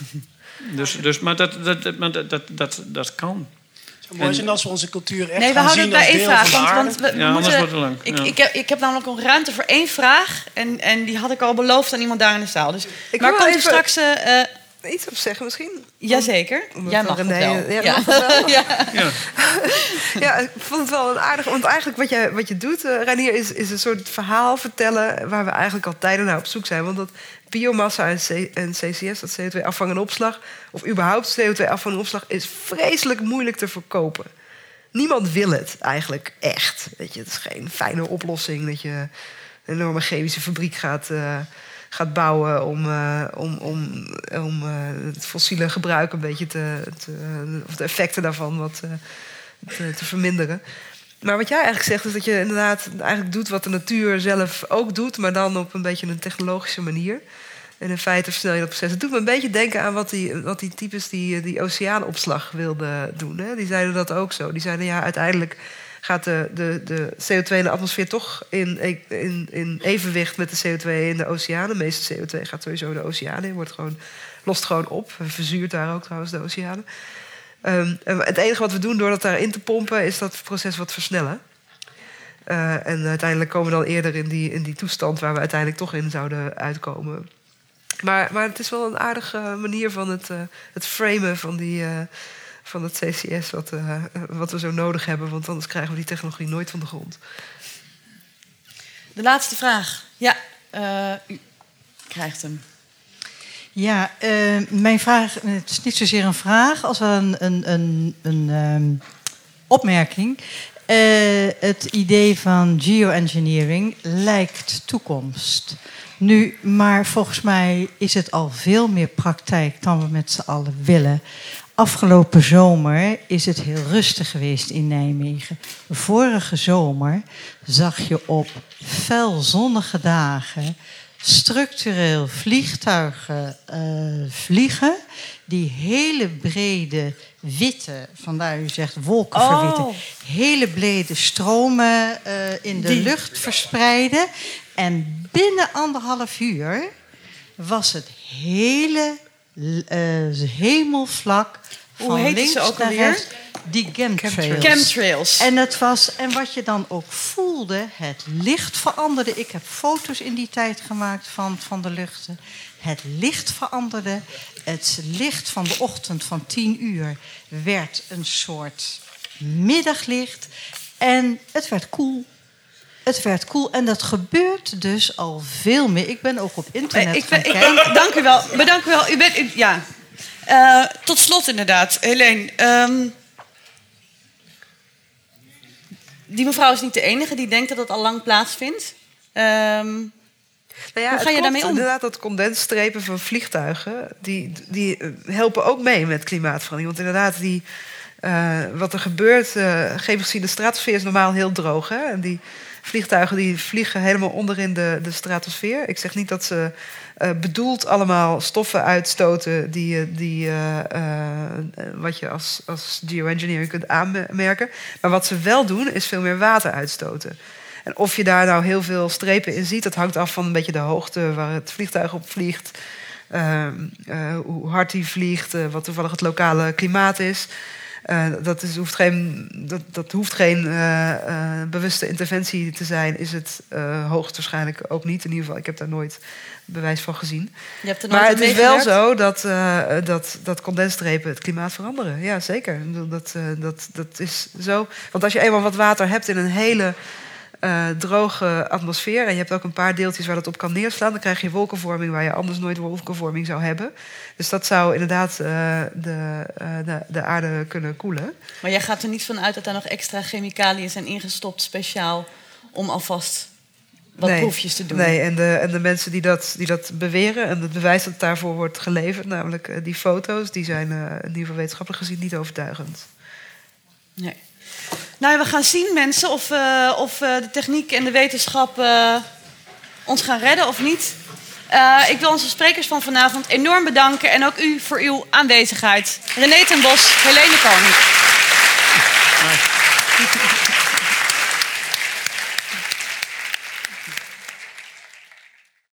[LAUGHS] dus, dus, maar dat, dat, maar dat, dat, dat, dat kan. Mooi En- zijn als we onze cultuur echt Nee, we gaan houden zien het bij één vraag. Want, we, we Ja, anders moeten, wordt het lang. Ik, Ja. ik, heb, ik heb namelijk nog ruimte voor één vraag. En, en die had ik al beloofd aan iemand daar in de zaal. Dus, Ik maar komt even- straks... eh, eh, Iets op zeggen misschien? jazeker. Omdat Jij mag het wel. ja, Ja. mag het wel? [LAUGHS] Ja. Ja. [LAUGHS] Ja, ik vond het wel een aardig. Want eigenlijk wat je, wat je doet, eh Ranier, is, is een soort verhaal vertellen... waar we eigenlijk al tijden naar op zoek zijn. Want dat biomassa en, C- en CCS, dat CO2-afvang en opslag... of überhaupt CO2-afvang en opslag... is vreselijk moeilijk te verkopen. Niemand wil het eigenlijk echt. Weet je, het is geen fijne oplossing dat je een enorme chemische fabriek gaat, eh, gaat bouwen om, eh, om, om, om eh, het fossiele gebruik een beetje te, te of de effecten daarvan wat eh, te, te verminderen. Maar wat jij eigenlijk zegt is dat je inderdaad eigenlijk doet wat de natuur zelf ook doet, maar dan op een beetje een technologische manier. En in feite versnel je dat proces. Het doet me een beetje denken aan wat die, wat die types die, die oceaanopslag wilden doen. Hè? Die zeiden dat ook zo. Die zeiden ja, uiteindelijk gaat de, de, de CO2 in de atmosfeer toch in, in, in evenwicht met de CO2 in de oceaan. De meeste CO2 gaat sowieso de oceaan in, wordt gewoon, lost gewoon op. Verzuurt daar ook trouwens de oceanen. Ehm, het enige wat we doen door dat daarin te pompen, is dat proces wat versnellen. Eh, en uiteindelijk komen we dan eerder in die, in die toestand waar we uiteindelijk toch in zouden uitkomen. Maar, maar het is wel een aardige manier van het, eh, het framen van, die, eh, van het CCS wat, eh, wat we zo nodig hebben. Want anders krijgen we die technologie nooit van de grond. De laatste vraag. Ja, eh, u krijgt hem. Ja, eh, mijn vraag, het is niet zozeer een vraag als wel een, een, een, een ehm, opmerking. Eh, het idee van geoengineering lijkt toekomst. Nu, maar volgens mij is het al veel meer praktijk dan we met z'n allen willen. Afgelopen zomer is het heel rustig geweest in Nijmegen. Vorige zomer zag je op fel zonnige dagen structureel vliegtuigen uh, vliegen. Die hele brede witte, vandaar u zegt wolken Oh. hele brede stromen uh, in de Die- lucht verspreiden. En binnen anderhalf uur was het hele uh, hemelvlak Hoe van links ze ook alweer? Die chemtrails. Chemtrails. En, het was, en wat je dan ook voelde, het licht veranderde. Ik heb foto's in die tijd gemaakt van, van de luchten. Het licht veranderde. Het licht van de ochtend van 10 uur werd een soort middaglicht. En het werd koel. Het werd koel. En dat gebeurt dus al veel meer. Ik ben ook op internet ik gaan ben, ik kijken. ben, [LAUGHS] dank u wel. Bedank u wel. U bent, ja. Eh, tot slot inderdaad, Helene. ehm, die mevrouw is niet de enige die denkt dat het al lang plaatsvindt. Ehm, Nou ja, Hoe het ga je daarmee om? Inderdaad, dat condensstrepen van vliegtuigen, die, die eh, helpen ook mee met klimaatverandering. Want inderdaad, die, eh, wat er gebeurt, eh geef gezien, de stratosfeer is normaal heel droog. Hè? En die vliegtuigen die vliegen helemaal onder in de, de stratosfeer. Ik zeg niet dat ze eh, bedoeld allemaal stoffen uitstoten die, die, eh, eh, wat je als, als geoengineering kunt aanmerken. Maar wat ze wel doen, is veel meer water uitstoten. En of je daar nou heel veel strepen in ziet, dat hangt af van een beetje de hoogte waar het vliegtuig op vliegt. Ehm, eh, hoe hard hij vliegt, wat toevallig het lokale klimaat is. Eh, dat, is, hoeft geen, dat, dat hoeft geen eh, eh, bewuste interventie te zijn. Is het hoogstwaarschijnlijk ook niet. In ieder geval, ik heb daar nooit bewijs van gezien. je hebt er Maar het is wel zo dat, dat, dat condensstrepen het klimaat veranderen. Ja, zeker. Dat, dat, dat is zo. Want als je eenmaal wat water hebt in een hele eh, droge atmosfeer... en je hebt ook een paar deeltjes waar dat op kan neerslaan... dan krijg je wolkenvorming waar je anders nooit wolkenvorming zou hebben. Dus dat zou inderdaad eh, de, eh, de, de aarde kunnen koelen. Maar jij gaat er niet van uit dat daar nog extra chemicaliën zijn ingestopt speciaal om alvast wat nee, proefjes te doen. Nee, en de, en de mensen die dat, die dat beweren en het bewijs dat daarvoor wordt geleverd, namelijk die foto's, die zijn in ieder geval wetenschappelijk gezien niet overtuigend. Nee. Nou, we gaan zien, mensen, of, eh, of eh, de techniek en de wetenschap eh, ons gaan redden of niet. Ik wil onze sprekers van vanavond enorm bedanken en ook u voor uw aanwezigheid. René ten Bos, Helene Koning.